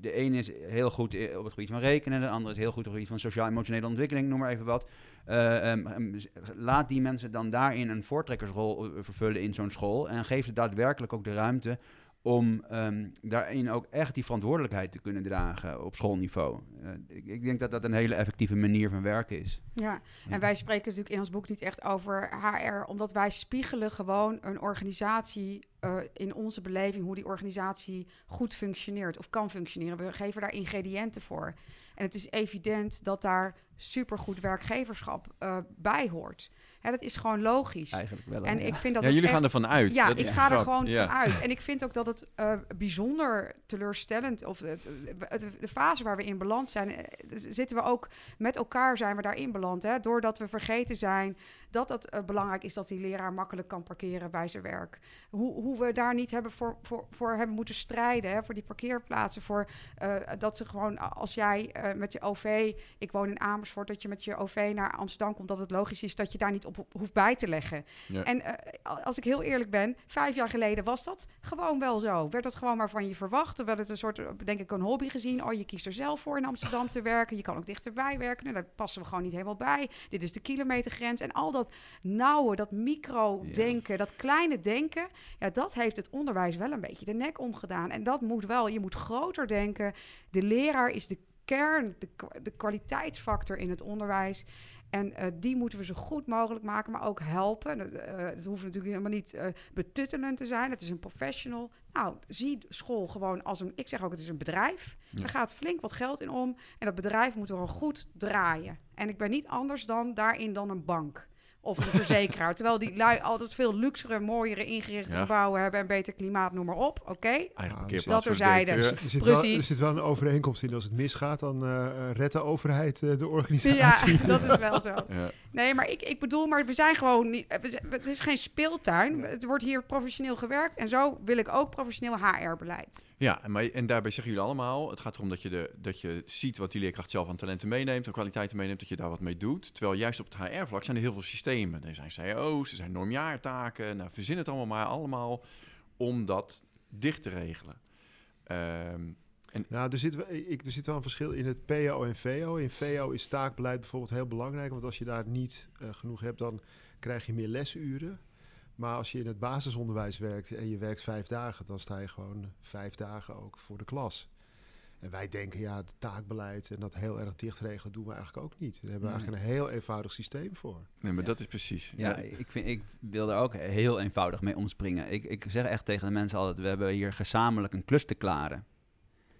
C: de een is heel goed op het gebied van rekenen, de andere is heel goed op het gebied van sociaal-emotionele ontwikkeling, noem maar even wat. Uh, um, laat die mensen dan daarin een voortrekkersrol vervullen in zo'n school en geef ze daadwerkelijk ook de ruimte om um, daarin ook echt die verantwoordelijkheid te kunnen dragen op schoolniveau. Uh, ik, ik, denk dat dat een hele effectieve manier van werken is.
D: Ja, en wij spreken natuurlijk in ons boek niet echt over HR, omdat wij spiegelen gewoon een organisatie uh, in onze beleving, hoe die organisatie goed functioneert of kan functioneren. We geven daar ingrediënten voor. En het is evident dat daar supergoed werkgeverschap uh, bij hoort. Hè, dat is gewoon logisch.
C: Eigenlijk wel.
D: En
C: ja.
D: ik vind dat
A: ja, jullie
D: echt,
A: gaan ervan uit.
D: Ja,
A: dat
D: ik ga er gewoon ja. van uit. En ik vind ook dat het uh, bijzonder teleurstellend, of de, de, de, fase waar we in beland zijn, uh, zitten we ook met elkaar zijn we daarin beland. Hè? Doordat we vergeten zijn dat het uh, belangrijk is dat die leraar makkelijk kan parkeren bij zijn werk. Hoe, hoe we daar niet hebben voor, voor, voor hebben moeten strijden, hè? voor die parkeerplaatsen, voor dat ze gewoon als jij eh, met je OV, ik woon in Amersfoort, dat je met je OV naar Amsterdam komt, dat het logisch is dat je daar niet op, op hoeft bij te leggen.
A: Ja.
D: En eh, als ik heel eerlijk ben, vijf jaar geleden was dat gewoon wel zo. Werd dat gewoon maar van je verwacht. Terwijl het een soort, eh, denk ik, een hobby gezien. Oh, je kiest er zelf voor in Amsterdam te werken. Je kan ook dichterbij werken. Nou, daar passen we gewoon niet helemaal bij. Dit is de kilometergrens. En al dat nauwe, dat micro-denken, dat kleine denken... ja, dat heeft het onderwijs wel een beetje de nek omgedaan. En dat moet wel. Je moet groter denken. De leraar is de kern, de, de kwaliteitsfactor in het onderwijs. En eh, die moeten we zo goed mogelijk maken, maar ook helpen. Dat, eh, het hoeft natuurlijk helemaal niet eh, betuttelend te zijn. Het is een professional. Nou, zie school gewoon als een... Ik zeg ook, het is een bedrijf.
A: Ja.
D: Er gaat flink wat geld in om. En dat bedrijf moet gewoon goed draaien. En ik ben niet anders dan daarin dan een bank. Of een verzekeraar. Terwijl die lui altijd veel luxere, mooiere ingerichte
A: Ja.
D: gebouwen hebben... en beter klimaat, noem maar op. Oké?
B: Ja,
D: dat
A: de
D: terzijde.
A: directeur.
B: Er zit, wel, er zit wel een overeenkomst in. Als het misgaat, dan eh, eh, redt de overheid eh, de organisatie.
D: Ja, dat is wel zo.
A: Ja.
D: Nee, maar ik, ik bedoel, maar we zijn gewoon niet. zijn- Het is geen speeltuin. Het wordt hier professioneel gewerkt. En zo wil ik ook professioneel HR-beleid.
A: Ja, en, en daarbij zeggen jullie allemaal, het gaat erom dat je, de, dat je ziet wat die leerkracht zelf aan talenten meeneemt, aan kwaliteiten meeneemt, dat je daar wat mee doet. Terwijl juist op het HR-vlak zijn er heel veel systemen. Er zijn CIO's, er zijn normjaartaken, nou, verzin het allemaal maar allemaal om dat dicht te regelen. Ehm,
B: Nou, er zit, ik, er zit wel een verschil in het PO en VO. In VO is taakbeleid bijvoorbeeld heel belangrijk, want als je daar niet eh, genoeg hebt, dan krijg je meer lesuren. Maar als je in het basisonderwijs werkt en je werkt vijf dagen, dan sta je gewoon vijf dagen ook voor de klas. En wij denken, ja, het taakbeleid en dat heel erg dicht regelen doen we eigenlijk ook niet. Daar hebben we eigenlijk een heel eenvoudig systeem voor.
A: nee, maar
C: Ja.
A: dat is precies.
C: Ja, ik, vind, ik wil er ook heel eenvoudig mee omspringen. Ik, ik zeg echt tegen de mensen altijd, we hebben hier gezamenlijk een klus te klaren.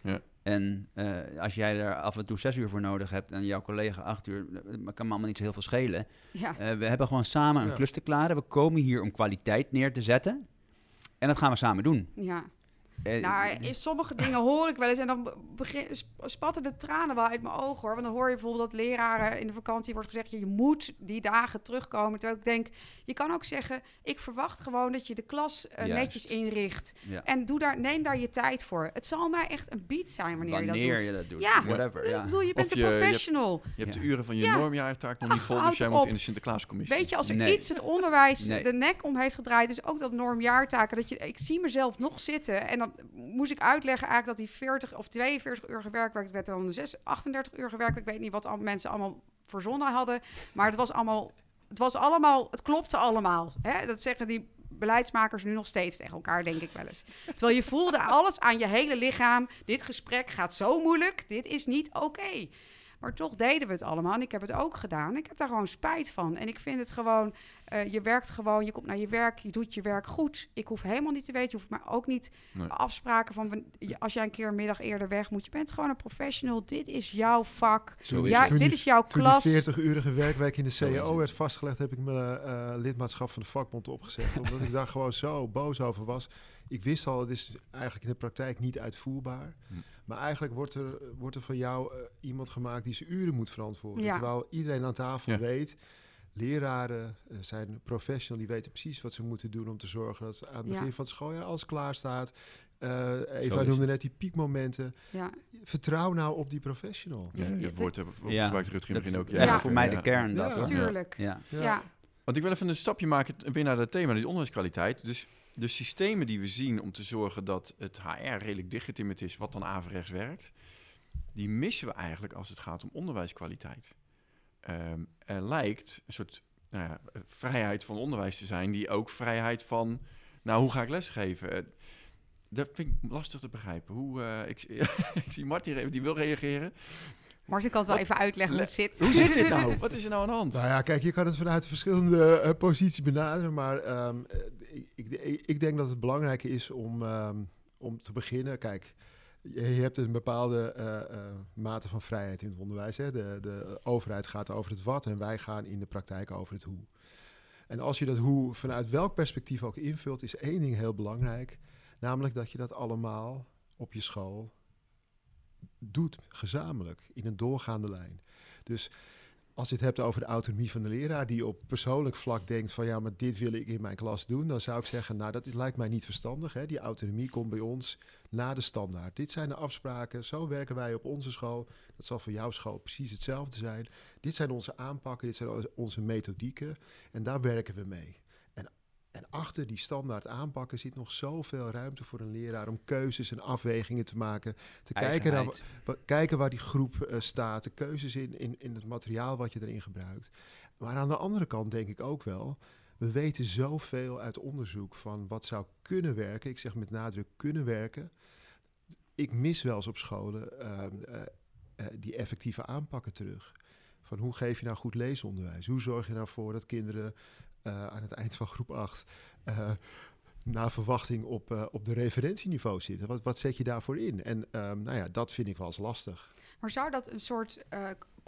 A: Ja.
C: En eh, als jij er af en toe zes uur voor nodig hebt en jouw collega acht uur, dat kan me allemaal niet zo heel veel schelen.
D: Ja.
C: Eh, we hebben gewoon samen een
B: Ja.
C: klus te klaren. We komen hier om kwaliteit neer te zetten. En dat gaan we samen doen.
D: ja.
C: Eh,
D: Nou, in sommige dingen hoor ik wel eens en dan begin, spatten de tranen wel uit mijn ogen hoor. Want dan hoor je bijvoorbeeld dat leraren in de vakantie wordt gezegd: je moet die dagen terugkomen. Terwijl ik denk, je kan ook zeggen: ik verwacht gewoon dat je de klas eh, netjes inricht.
C: ja.
D: En doe daar, neem daar je tijd voor. Het zal mij echt een beat zijn wanneer, je dat doet.
C: je dat doet.
D: Ja.
C: Whatever,
D: Ik
C: ja.
D: bedoel, je bent
A: Of
D: een
A: je- je hebt-
D: professional.
A: Je hebt de uren van je
D: Ja.
A: normjaartaak nog niet vol, dus jij moet in de Sinterklaascommissie.
D: Weet je, als er
C: Nee.
D: iets het onderwijs
C: Nee.
D: de nek om heeft gedraaid, dus ook dat normjaartaken, dat je, ik zie mezelf nog zitten en dan moest ik uitleggen eigenlijk dat die 40 of 42 uur gewerkt werd dan 6, 38 uur gewerkt. Ik weet niet wat mensen allemaal verzonnen hadden, maar het was allemaal, het was allemaal, het klopte allemaal. Hè? Dat zeggen die beleidsmakers nu nog steeds tegen elkaar, denk ik wel eens. Terwijl je voelde alles aan je hele lichaam. Dit gesprek gaat zo moeilijk. Dit is niet oké. Maar toch deden we het allemaal. En ik heb het ook gedaan. Ik heb daar gewoon spijt van. En ik vind het gewoon... eh, je werkt gewoon, je komt naar je werk, je doet je werk goed. Ik hoef helemaal niet te weten. Je hoeft maar ook niet
A: Nee.
D: afspraken van... als jij een keer een middag eerder weg moet. Je bent gewoon een professional. Dit is jouw vak.
C: Zo is
D: Ja,
C: het.
B: Toen
D: dit
B: die-
D: is jouw
B: Toen
D: klas.
B: die 40-urige werkweek in de CAO werd vastgelegd, heb ik mijn eh, lidmaatschap van de vakbond opgezegd. omdat ik daar gewoon zo boos over was. Ik wist al, het is eigenlijk in de praktijk niet uitvoerbaar.
A: Hm.
B: Maar eigenlijk wordt er, wordt er van jou eh, iemand gemaakt die zijn uren moet verantwoorden.
D: Ja.
B: Terwijl iedereen aan tafel
A: Ja.
B: weet, leraren eh, zijn professional, die weten precies wat ze moeten doen om te zorgen dat aan het
D: Ja.
B: begin van het schooljaar alles klaar staat. Eh
C: is
B: Eva noemde net die piekmomenten.
D: Ja.
B: Vertrouw nou op die professional.
A: Ja, je
D: Het-
A: woord hebben
C: Ja,
A: gebruikt Rutger in het
C: dat
A: begin ook.
D: Ja.
C: voor mij de
A: Ja.
C: kern. Dat,
B: Ja.
D: Tuurlijk.
C: Ja.
A: Want ik wil even een stapje maken weer naar dat thema, die onderwijskwaliteit. Dus de systemen die we zien om te zorgen dat het HR redelijk dichtgetimmerd is, wat dan averechts werkt, die missen we eigenlijk als het gaat om onderwijskwaliteit. Ehm, er lijkt een soort nou ja, vrijheid van onderwijs te zijn, die ook vrijheid van, nou, hoe ga ik lesgeven? Eh, dat vind ik lastig te begrijpen. Hoe, eh, ik, zie Martin, re- die wil reageren.
D: Martin kan het wel even uitleggen hoe het zit.
A: Hoe zit dit nou? Wat is er nou aan de hand?
B: Nou ja, kijk, je kan het vanuit verschillende eh, posities benaderen. Maar ehm, eh, ik, ik, ik denk dat het belangrijke is om, ehm, om te beginnen. Kijk, je, je hebt een bepaalde eh, eh, mate van vrijheid in het onderwijs. Hè? De, de overheid gaat over het wat en wij gaan in de praktijk over het hoe. En als je dat hoe vanuit welk perspectief ook invult, is één ding heel belangrijk. Namelijk dat je dat allemaal op je school doet, gezamenlijk, in een doorgaande lijn. Dus als je het hebt over de autonomie van de leraar, die op persoonlijk vlak denkt van ja, maar dit wil ik in mijn klas doen, dan zou ik zeggen, nou dat is, lijkt mij niet verstandig. Hè? Die autonomie komt bij ons na de standaard. Dit zijn de afspraken, zo werken wij op onze school. Dat zal voor jouw school precies hetzelfde zijn. Dit zijn onze aanpakken, dit zijn onze methodieken en daar werken we mee. En achter die standaard aanpakken zit nog zoveel ruimte voor een leraar om keuzes en afwegingen te maken. Te kijken, naar, kijken waar die groep uh, staat, de keuzes in, in, in het materiaal wat je erin gebruikt. Maar aan de andere kant denk ik ook wel, we weten zoveel uit onderzoek van wat zou kunnen werken. Ik zeg met nadruk kunnen werken. Ik mis wel eens op scholen uh, uh, die effectieve aanpakken terug. Van hoe geef je nou goed leesonderwijs? Hoe zorg je nou voor dat kinderen uh, aan het eind van groep 8 uh, naar verwachting op, uh, op de referentieniveau zitten. Wat, wat zet je daarvoor in? En um, nou ja, dat vind ik wel eens lastig.
D: Maar zou dat een soort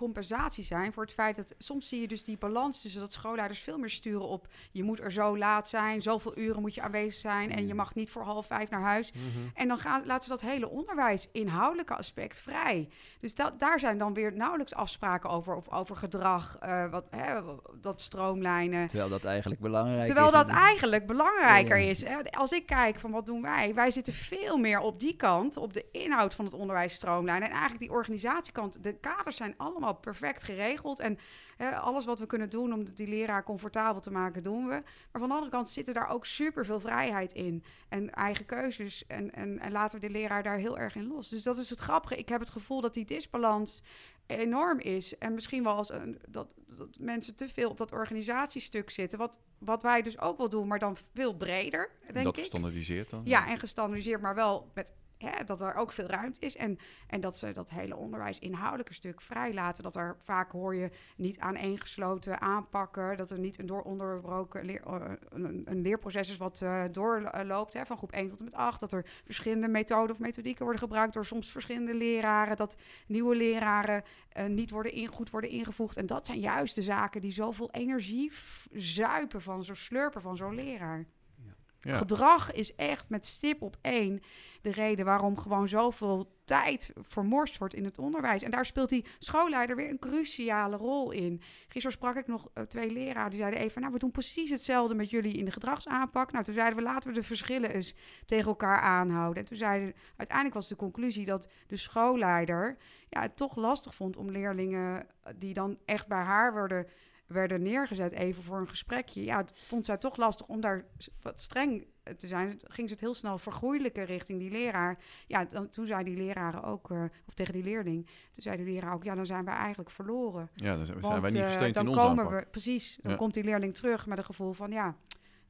D: compensatie zijn voor het feit dat soms zie je dus die balans tussen dat schoolleiders veel meer sturen op je moet er zo laat zijn, zoveel uren moet je aanwezig zijn en je mag niet voor half vijf naar huis. Mhm. En dan gaan, laten ze dat hele onderwijs, inhoudelijke aspect vrij. Dus dat, daar zijn dan weer nauwelijks afspraken over, of over gedrag, uh, wat, hè, dat stroomlijnen.
C: Terwijl dat eigenlijk belangrijk
D: Terwijl
C: is.
D: Terwijl dat eigenlijk belangrijker is. Als ik kijk van wat doen wij, wij zitten veel meer op die kant, op de inhoud van het onderwijs stroomlijnen. En eigenlijk die organisatiekant, de kaders zijn allemaal perfect geregeld. En hè, alles wat we kunnen doen om die leraar comfortabel te maken, doen we. Maar van de andere kant zitten daar ook super veel vrijheid in. En eigen keuzes. En, en, en laten we de leraar daar heel erg in los. Dus dat is het grappige. Ik heb het gevoel dat die disbalans enorm is. En misschien wel als een, dat, dat mensen te veel op dat organisatiestuk zitten. Wat, wat wij dus ook wel doen, maar dan veel breder. Denk
A: dat
D: gestandardiseerd
A: dan?
D: Ja, en gestandardiseerd, maar wel met dat er ook veel ruimte is en, en dat ze dat hele onderwijs inhoudelijke stuk vrijlaten. Dat er vaak hoor je niet aaneengesloten aanpakken, dat er niet een dooronderbroken leer, uh, een, leerproces is wat uh, doorloopt hè, van groep 1 tot en met 8. Dat er verschillende methoden of methodieken worden gebruikt door soms verschillende leraren. Dat nieuwe leraren uh, niet worden in, goed worden ingevoegd. En dat zijn juist de zaken die zoveel energie zuipen van zo'n slurpen van zo'n leraar. Gedrag is echt met stip op één de reden waarom gewoon zoveel tijd vermorst wordt in het onderwijs. En daar speelt die schoolleider weer een cruciale rol in. Gisteren sprak ik nog uh, twee leraren die zeiden even... nou, we doen precies hetzelfde met jullie in de gedragsaanpak. Nou, toen zeiden we, laten we de verschillen eens tegen elkaar aanhouden. En toen zeiden, uiteindelijk was de conclusie dat de schoolleider... ja, het toch lastig vond om leerlingen die dan echt bij haar worden werden neergezet even voor een gesprekje. Ja, het vond zij toch lastig om daar wat streng te zijn. Ging ze het heel snel vergroeilijken richting die leraar. Ja, dan, toen zei die leraar ook, uh, of tegen die leerling, toen zei die leraar ook, ja, dan zijn wij eigenlijk verloren.
A: Ja, dan zijn, wij niet gesteund
D: uh,
A: dan
D: in komen we, Precies, dan komt die leerling terug met een gevoel van, ja,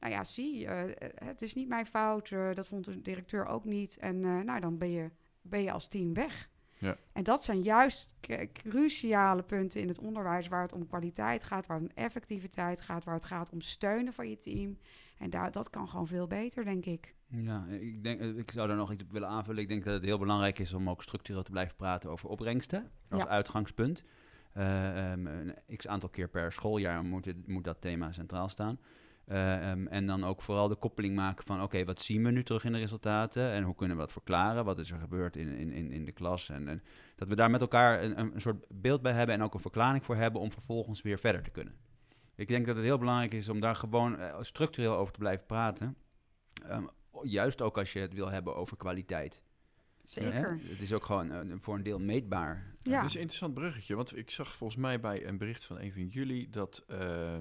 D: nou ja, zie, uh, het is niet mijn fout, dat vond de directeur ook niet. En nou, dan ben je, ben je als team weg. Ja. En dat zijn juist cruciale punten in het onderwijs waar het om kwaliteit gaat, waar het om effectiviteit gaat, waar het gaat om steunen van je team. En daar, dat kan gewoon veel beter, denk ik.
C: Ja, ik, denk, eh, ik zou daar nog iets op willen aanvullen. Ik denk dat het heel belangrijk is om ook structureel te blijven praten over opbrengsten als uitgangspunt. Uh, um, een x aantal keer per schooljaar moet, moet dat thema centraal staan. Uh, um, en dan ook vooral de koppeling maken van... oké, wat zien we nu terug in de resultaten... en hoe kunnen we dat verklaren? Wat is er gebeurd in, in, in de klas? En, dat we daar met elkaar een, een soort beeld bij hebben... en ook een verklaring voor hebben om vervolgens weer verder te kunnen. Ik denk dat het heel belangrijk is om daar gewoon uh, structureel over te blijven praten. Um, juist ook als je het wil hebben over kwaliteit.
D: Zeker.
C: Het is ook gewoon uh, voor een deel meetbaar.
A: Ja. Dat is een interessant bruggetje, want ik zag volgens mij bij een bericht van een van jullie dat uh,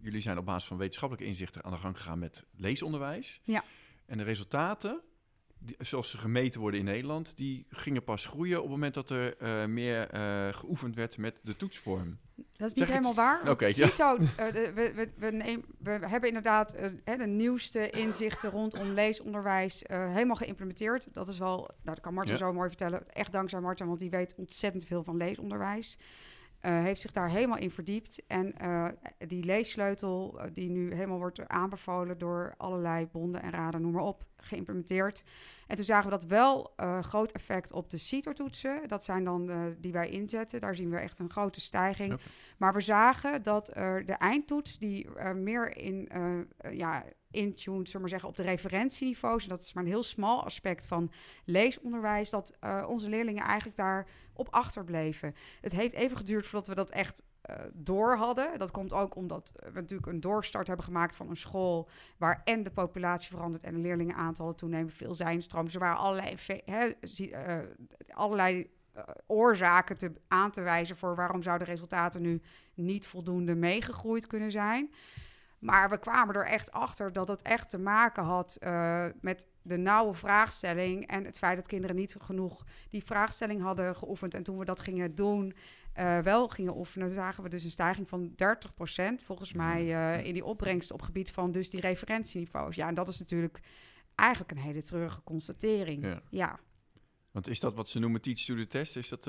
A: jullie zijn op basis van wetenschappelijke inzichten aan de gang gegaan met leesonderwijs.
D: Ja.
A: En de resultaten, die, zoals ze gemeten worden in Nederland, die gingen pas groeien op het moment dat er uh, meer geoefend werd met de toetsvorm.
D: Dat is niet helemaal waar. Okay, ja. CITO, uh, we, we, we, neem, we, hebben inderdaad uh, de nieuwste inzichten rondom leesonderwijs uh, helemaal geïmplementeerd. Dat is wel, nou, dat kan Martin ja. zo mooi vertellen. Echt dankzij Martin, want die weet ontzettend veel van leesonderwijs. Heeft zich daar helemaal in verdiept. En die leessleutel, die nu helemaal wordt aanbevolen door allerlei bonden en raden, noem maar op, geïmplementeerd. En toen zagen we dat wel groot effect op de CITO-toetsen. Dat zijn dan die wij inzetten. Daar zien we echt een grote stijging. Okay. Maar we zagen dat de eindtoets, die meer in, ja, intune, zullen maar zeggen, op de referentieniveaus. En dat is maar een heel smal aspect van leesonderwijs. Dat onze leerlingen eigenlijk daar op achterbleven. Het heeft even geduurd voordat we dat echt eh, door hadden. Dat komt ook omdat we natuurlijk een doorstart hebben gemaakt van een school waar en de populatie verandert en de leerlingenaantallen toenemen, veel zijnstroom. Dus er waren allerlei, eh, allerlei eh, oorzaken te, aan te wijzen voor waarom zouden resultaten nu niet voldoende meegegroeid kunnen zijn. Maar we kwamen er echt achter dat het echt te maken had eh, met de nauwe vraagstelling en het feit dat kinderen niet genoeg die vraagstelling hadden geoefend. En toen we dat gingen doen, eh, wel gingen oefenen, zagen we dus een stijging van 30% volgens mij eh, in die opbrengst op gebied van dus die referentieniveaus. Ja, en dat is natuurlijk eigenlijk een hele treurige constatering.
A: Ja.
D: ja.
A: Want is dat wat ze noemen teach to the test? Is dat...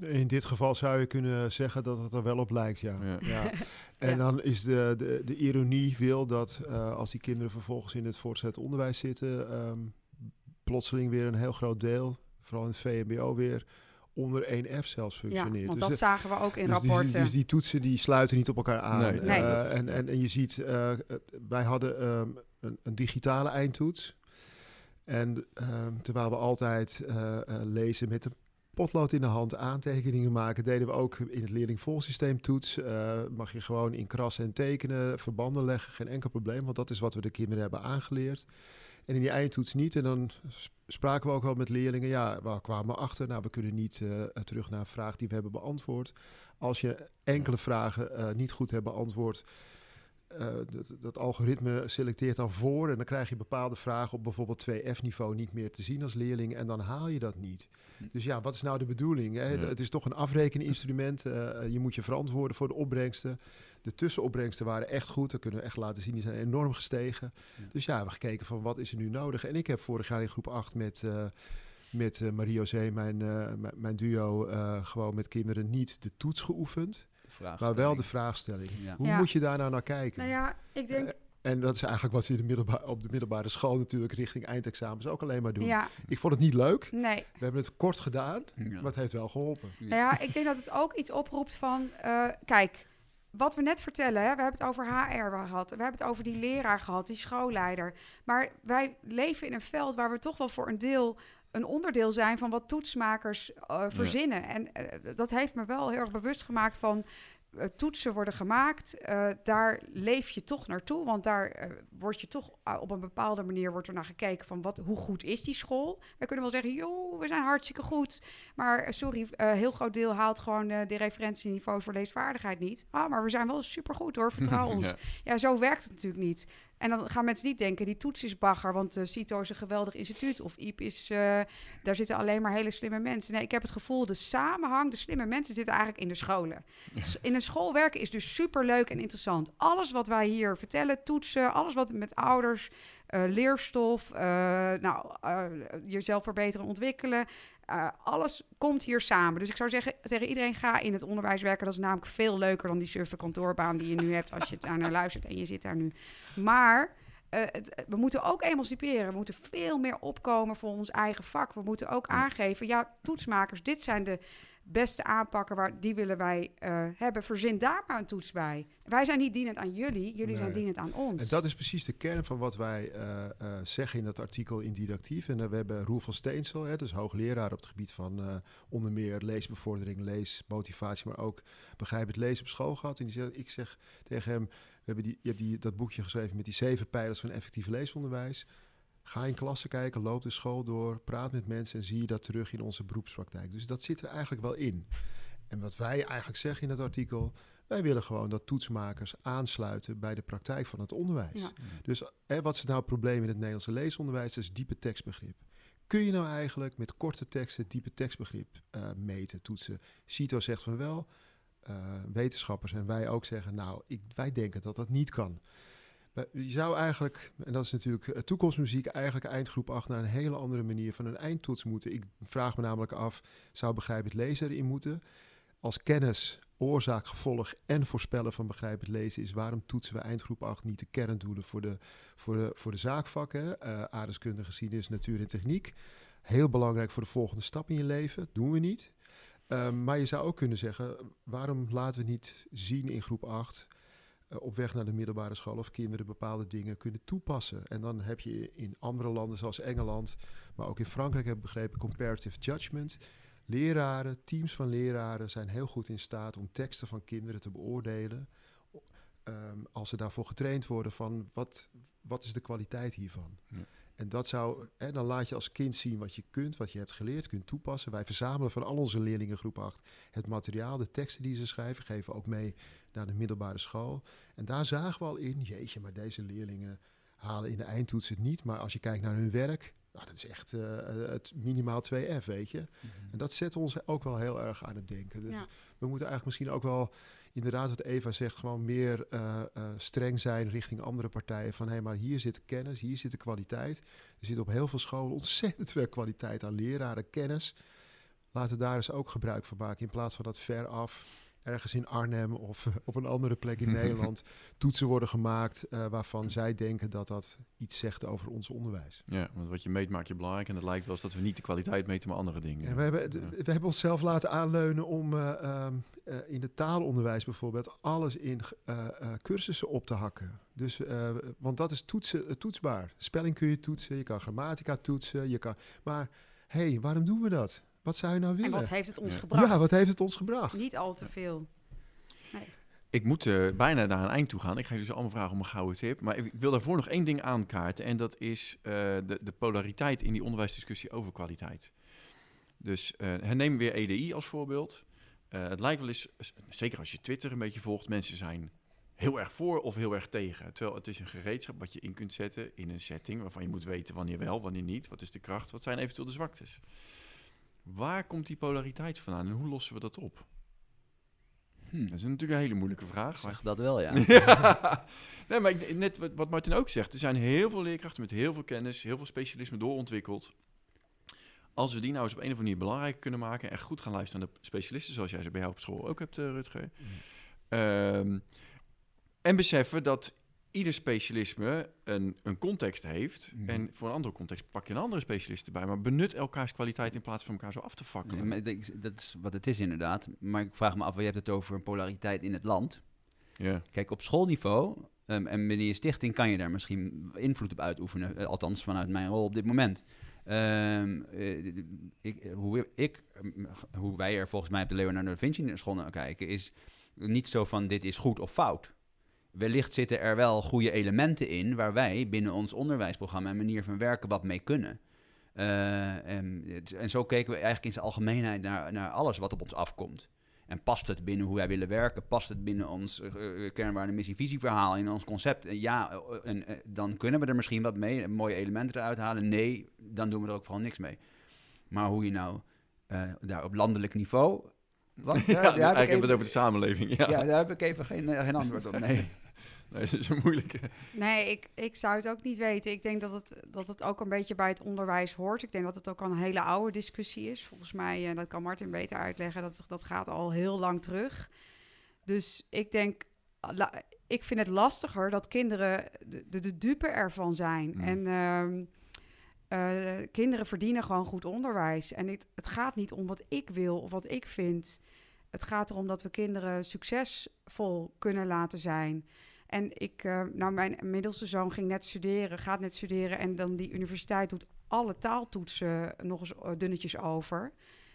B: In dit geval zou je kunnen zeggen dat het er wel op lijkt, ja.
A: Ja.
B: ja. En
D: Ja.
B: dan is de, de, de ironie wil dat eh, als die kinderen vervolgens in het voortgezet onderwijs zitten, ehm, plotseling weer een heel groot deel, vooral in het VMBO weer, onder 1F zelfs
D: ja,
B: functioneert.
D: want
B: Dus
D: dat
B: de-
D: zagen we ook in
B: dus die-
D: rapporten.
B: dus die toetsen die sluiten niet op elkaar aan.
A: Nee,
D: Nee.
B: Eh,
A: dat is-
B: en, en, en je ziet, eh, wij hadden ehm, een, een digitale eindtoets. En ehm, terwijl we altijd eh, eh, lezen met een potlood in de hand, aantekeningen maken, deden we ook in het leerlingvolsysteem toets. Eh, mag je gewoon in krassen en tekenen, verbanden leggen, geen enkel probleem, want dat is wat we de kinderen hebben aangeleerd. En in die eindtoets niet. En dan spraken we ook wel met leerlingen. Ja, we kwamen achter. Nou, we kunnen niet eh, terug naar een vraag die we hebben beantwoord. Als je enkele vragen eh, niet goed hebt beantwoord, eh, dat, dat algoritme selecteert dan voor. En dan krijg je bepaalde vragen op bijvoorbeeld 2F-niveau niet meer te zien als leerling. En dan haal je dat niet. Dus ja, wat is nou de bedoeling? Hè?
A: Ja.
B: Het is toch een afrekeninstrument. eh, je moet je verantwoorden voor de opbrengsten. De tussenopbrengsten waren echt goed. Dat kunnen we echt laten zien. Die zijn enorm gestegen.
C: Ja.
B: Dus ja, we hebben gekeken van wat is er nu nodig. En ik heb vorig jaar in groep 8 met, eh met eh, Marie-José, mijn, mijn- duo, gewoon met kinderen niet de toets geoefend. Maar wel de vraagstelling.
C: Ja.
B: Hoe
D: Ja.
B: moet je daar nou naar kijken?
D: Nou ja, ik denk...
B: En dat is eigenlijk wat ze in de op de middelbare school natuurlijk richting eindexamens ook alleen maar doen.
D: ja,
B: Ik vond het niet leuk.
D: nee.
B: We hebben het kort gedaan,
C: Ja.
B: maar het heeft wel geholpen.
D: Nou ja, ik denk dat het ook iets oproept van... eh, kijk, wat we net vertellen, hè, we hebben het over HR gehad. We hebben het over die leraar gehad, die schoolleider. Maar wij leven in een veld waar we toch wel voor een deel... een onderdeel zijn van wat toetsmakers eh, verzinnen. En eh, dat heeft me wel heel erg bewust gemaakt van... eh, toetsen worden gemaakt, daar leef je toch naartoe. Want daar eh, word je toch op een bepaalde manier wordt er naar gekeken van wat, hoe goed is die school. We kunnen wel zeggen, joh, we zijn hartstikke goed. Maar sorry, heel groot deel haalt gewoon de referentieniveaus voor leesvaardigheid niet. Ah, maar we zijn wel supergoed hoor, vertrouw ons.
A: Ja.
D: Ja, zo werkt het natuurlijk niet. En dan gaan mensen niet denken, die toets is bagger, want uh, CITO is een geweldig instituut. Of IEP is, uh, daar zitten alleen maar hele slimme mensen. Nee, ik heb het gevoel, de samenhang, de slimme mensen zitten eigenlijk in de scholen. Ja. In een school werken is dus superleuk en interessant. Alles wat wij hier vertellen, toetsen, alles wat met ouders, uh, leerstof, nou, jezelf verbeteren en ontwikkelen. Uh, alles komt hier samen. Dus ik zou zeggen tegen iedereen: ga in het onderwijs werken. Dat is namelijk veel leuker dan die suffe kantoorbaan die je nu hebt als je daar naar luistert en je zit daar nu. Maar uh, het, we moeten ook emanciperen. We moeten veel meer opkomen voor ons eigen vak. We moeten ook aangeven: ja, toetsmakers, dit zijn de beste aanpakken, waar, die willen wij uh, hebben. Verzin daar maar een toets bij. Wij zijn niet dienend aan jullie, jullie nee. zijn dienend aan ons.
B: En dat is precies de kern van wat wij uh, uh, zeggen in dat artikel in Didactief. En we hebben Roel van Steensel, hè, dus hoogleraar op het gebied van onder meer leesbevordering, leesmotivatie, maar ook begrijp het lezen op school gehad. En die zegt, ik zeg tegen hem, we hebben die, je hebt die, dat boekje geschreven met die zeven pijlers van effectief leesonderwijs. Ga in klassen kijken, loop de school door, praat met mensen en zie je dat terug in onze beroepspraktijk. Dus dat zit er eigenlijk wel in. En wat wij eigenlijk zeggen in het artikel, wij willen gewoon dat toetsmakers aansluiten bij de praktijk van het onderwijs. Ja. Dus hè, wat is nou het probleem in het Nederlandse leesonderwijs? Dat is diepe tekstbegrip. Kun je nou eigenlijk met korte teksten diepe tekstbegrip uh, meten, toetsen? CITO zegt van wel, uh, wetenschappers en wij ook zeggen, nou, ik, wij denken dat dat niet kan. Je zou eigenlijk, en dat is natuurlijk toekomstmuziek, eigenlijk eindgroep 8 naar een hele andere manier van een eindtoets moeten. Ik vraag me namelijk af, zou begrijpend lezen erin moeten? Als kennis, oorzaak, gevolg en voorspellen van begrijpend lezen is, waarom toetsen we eindgroep 8 niet de kerndoelen voor de, voor de, voor de zaakvakken? Uh, aardeskunde, geschiedenis, natuur en techniek. Heel belangrijk voor de volgende stap in je leven, doen we niet. Uh, maar je zou ook kunnen zeggen, waarom laten we niet zien in groep 8 uh, op weg naar de middelbare school of kinderen bepaalde dingen kunnen toepassen. En dan heb je in andere landen zoals Engeland, maar ook in Frankrijk heb ik begrepen, comparative judgment. Leraren, teams van leraren zijn heel goed in staat om teksten van kinderen te beoordelen. Ehm, als ze daarvoor getraind worden van wat, wat is de kwaliteit hiervan. En dat zou, en dan laat je als kind zien wat je kunt, wat je hebt geleerd, kunt toepassen. Wij verzamelen van al onze leerlingen groep 8 het materiaal, de teksten die ze schrijven, geven ook mee naar de middelbare school. En daar zagen we al in, jeetje, maar deze leerlingen halen in de eindtoets het niet. Maar als je kijkt naar hun werk, nou, dat is echt uh, het minimaal 2F, weet je.
C: Mhm.
B: En dat zet ons ook wel heel erg aan het denken. Dus
D: Ja.
B: we moeten eigenlijk misschien ook wel, inderdaad wat Eva zegt, gewoon meer uh, uh, streng zijn richting andere partijen. Van hé, maar hier zit kennis, hier zit de kwaliteit. Er zit op heel veel scholen ontzettend veel kwaliteit aan leraren, kennis. Laten we daar eens ook gebruik van maken. In plaats van dat ver af, ergens in Arnhem of op een andere plek in Nederland, toetsen worden gemaakt uh, waarvan zij denken dat dat iets zegt over ons onderwijs.
A: Ja, want wat je meet maak je belangrijk en het lijkt wel eens dat we niet de kwaliteit meten, maar andere dingen.
B: Ja, we, hebben, ja. we hebben onszelf laten aanleunen om uh, um, uh, in het taalonderwijs bijvoorbeeld alles in cursussen op te hakken. Dus, want dat is toetsen, toetsbaar. Spelling kun je toetsen, je kan grammatica toetsen, je kan... Maar hé, hey, waarom doen we dat? Wat zou je nou willen?
D: En wat heeft het ons ja. gebracht?
B: Ja, wat heeft het ons gebracht?
D: Niet al te veel.
A: Nee. Ik moet uh, bijna naar een eind toe gaan. Ik ga jullie zo allemaal vragen om een gouden tip. Maar ik wil daarvoor nog één ding aankaarten. En dat is uh, de, de, polariteit in die onderwijsdiscussie over kwaliteit. Dus uh, herneem weer EDI als voorbeeld. het lijkt wel eens, zeker als je Twitter een beetje volgt, mensen zijn heel erg voor of heel erg tegen. Terwijl het is een gereedschap wat je in kunt zetten in een setting waarvan je moet weten wanneer wel, wanneer niet. Wat is de kracht, wat zijn eventueel de zwaktes. Waar komt die polariteit vandaan en hoe lossen we dat op? Hm. Dat is natuurlijk een hele moeilijke vraag.
C: Zeg dat wel, ja.
A: ja. nee, maar ik, net wat, wat Martin ook zegt. Er zijn heel veel leerkrachten met heel veel kennis, heel veel specialisme doorontwikkeld. Als we die nou eens op een of andere manier belangrijk kunnen maken... en goed gaan luisteren naar de specialisten... zoals jij ze bij jou op school ook hebt, uh, Rutger. Um, en beseffen dat ieder specialisme een, een context heeft. Mm. En voor een andere context pak je een andere specialist erbij. Maar benut elkaars kwaliteit in plaats van elkaar zo af te fakkelen.
C: Nee, dat is wat het is inderdaad. Maar ik vraag me af, je hebt het over een polariteit in het land.
A: Ja.
C: Kijk, op schoolniveau um, en binnen je stichting kan je daar misschien invloed op uitoefenen. Uh, althans, vanuit mijn rol op dit moment. Um, uh, ik, hoe, ik, hoe wij er volgens mij op de Leonardo da Vinci school naar kijken... is niet zo van dit is goed of fout wellicht zitten er wel goede elementen in waar wij binnen ons onderwijsprogramma en manier van werken wat mee kunnen. Uh, en, en, zo keken we eigenlijk in zijn algemeenheid naar, naar alles wat op ons afkomt. En past het binnen hoe wij willen werken? Past het binnen ons uh, kernwaarde, missie, visie verhaal, in ons concept? Ja, en, dan kunnen we er misschien wat mee, mooie elementen eruit halen. Nee, dan doen we er ook vooral niks mee. Maar hoe je nou daar op landelijk niveau...
A: Want, ja, daar, daar heb ik heb het over de samenleving. Ja.
C: ja, daar heb ik even geen, geen antwoord op. Nee.
A: Nee, dat is een moeilijke.
D: Nee, ik, ik zou het ook niet weten. Ik denk dat het, dat het ook een beetje bij het onderwijs hoort. Ik denk dat het ook al een hele oude discussie is. Volgens mij, en dat kan Martin beter uitleggen, dat, dat gaat al heel lang terug. Dus ik denk, ik vind het lastiger dat kinderen de, de, de dupe ervan zijn. Mm. En uh, uh, kinderen verdienen gewoon goed onderwijs. En het, het gaat niet om wat ik wil of wat ik vind. Het gaat erom dat we kinderen succesvol kunnen laten zijn. En ik, uh, nou, mijn middelste zoon ging net studeren, gaat net studeren. En dan die universiteit doet alle taaltoetsen nog eens dunnetjes over.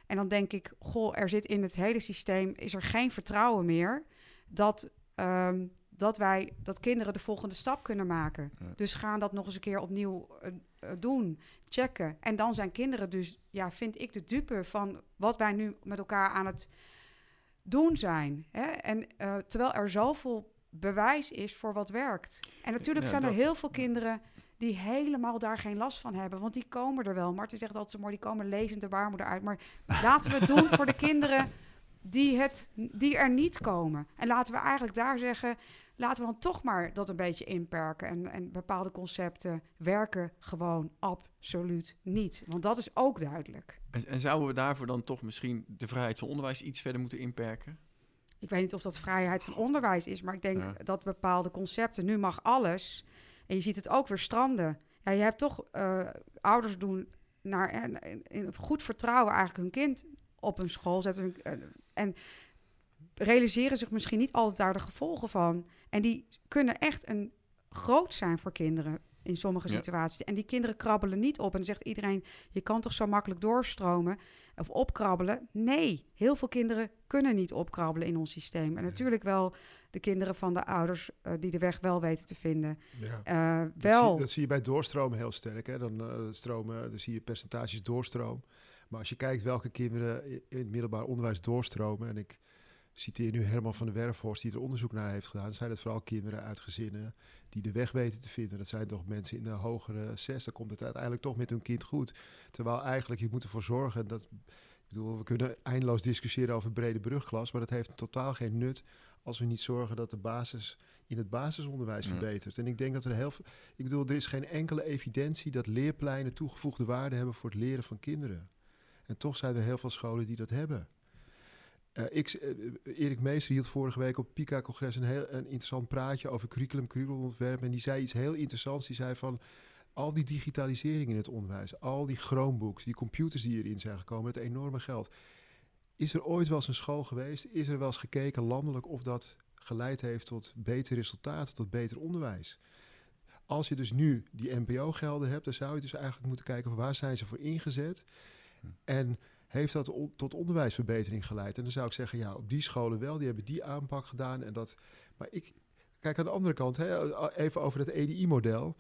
D: En dan denk ik, goh, er zit in het hele systeem, is er geen vertrouwen meer dat, um, dat wij, dat kinderen de volgende stap kunnen maken. Ja. Dus gaan dat nog eens een keer opnieuw uh, uh, doen, checken. En dan zijn kinderen dus, ja, vind ik de dupe van wat wij nu met elkaar aan het doen zijn. Hè? En uh, terwijl er zoveel bewijs is voor wat werkt. En natuurlijk ja, zijn er heel veel kinderen die helemaal daar geen last van hebben, want die komen er wel. Martin zegt altijd zo mooi, die komen lezend de baarmoeder uit. Maar laten we het doen voor de kinderen die, het, die er niet komen. En laten we eigenlijk daar zeggen, laten we dan toch maar dat een beetje inperken. En, en bepaalde concepten werken gewoon absoluut niet. Want dat is ook duidelijk.
A: En, en zouden we daarvoor dan toch misschien de vrijheid van onderwijs iets verder moeten inperken?
D: Ik weet niet of dat vrijheid van onderwijs is, maar ik denk ja. dat bepaalde concepten, nu mag alles. En je ziet het ook weer stranden. Ja, je hebt toch uh, ouders doen naar en, in goed vertrouwen eigenlijk hun kind op een school zetten. Hun, uh, en realiseren zich misschien niet altijd daar de gevolgen van. En die kunnen echt een groot zijn voor kinderen. in sommige
A: Ja.
D: situaties. En die kinderen krabbelen niet op. En dan zegt iedereen, je kan toch zo makkelijk doorstromen of opkrabbelen? Nee, heel veel kinderen kunnen niet opkrabbelen in ons systeem. En natuurlijk wel de kinderen van de ouders eh, die de weg wel weten te vinden.
B: Ja.
D: Eh,
B: Dat,
D: wel,
B: zie, dat zie je bij doorstromen heel sterk. Hè? Dan, eh, stromen, dan zie je percentages doorstroom. Maar als je kijkt welke kinderen in het middelbaar onderwijs doorstromen... en ik citeer nu Herman van der Werfhorst die er onderzoek naar heeft gedaan... zijn het vooral kinderen uit gezinnen die de weg weten te vinden. Dat zijn toch mensen in de hogere zes. Dan komt het uiteindelijk toch met hun kind goed. Terwijl eigenlijk je moet ervoor zorgen... dat ik bedoel, we kunnen eindeloos discussiëren over brede brugklas... maar dat heeft totaal geen nut als we niet zorgen dat de basis in het basisonderwijs
A: Ja.
B: verbetert. En ik denk dat er heel veel... Ik bedoel, er is geen enkele evidentie dat leerpleinen toegevoegde waarde hebben voor het leren van kinderen. En toch zijn er heel veel scholen die dat hebben. Eh, ik, eh, Erik Meester hield vorige week op PICA-congres een heel een interessant praatje over curriculum, curriculumontwerp. En die zei iets heel interessants. Die zei van al die digitalisering in het onderwijs, al die Chromebooks, die computers die erin zijn gekomen, het enorme geld. Is er ooit wel eens een school geweest? Is er wel eens gekeken landelijk of dat geleid heeft tot betere resultaten, tot beter onderwijs? Als je dus nu die NPO-gelden hebt, dan zou je dus eigenlijk moeten kijken van waar zijn ze voor ingezet
A: Hm.
B: en heeft dat on- tot onderwijsverbetering geleid? En dan zou ik zeggen, ja, op die scholen wel, die hebben die aanpak gedaan en dat. Maar ik kijk aan de andere kant, hè, even over het EDI-model.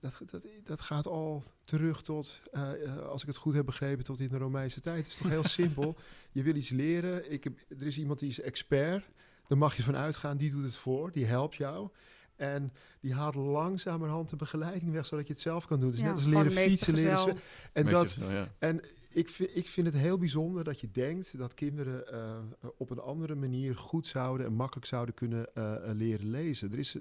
B: Dat, dat, dat gaat al terug tot, eh, eh, als ik het goed heb begrepen, tot in de Romeinse tijd. Het is toch heel simpel. Je wil iets leren. Ik heb, er is iemand die is expert. Daar mag je van uitgaan. Die doet het voor. Die helpt jou. En die haalt langzamerhand de begeleiding weg, zodat je het zelf kan doen. Dus
D: Ja,
B: net als leren fietsen, leren En dat,
A: ja.
B: en ik vind, ik vind het heel bijzonder dat je denkt dat kinderen eh, eh, op een andere manier goed zouden en makkelijk zouden kunnen eh, leren lezen. Er is,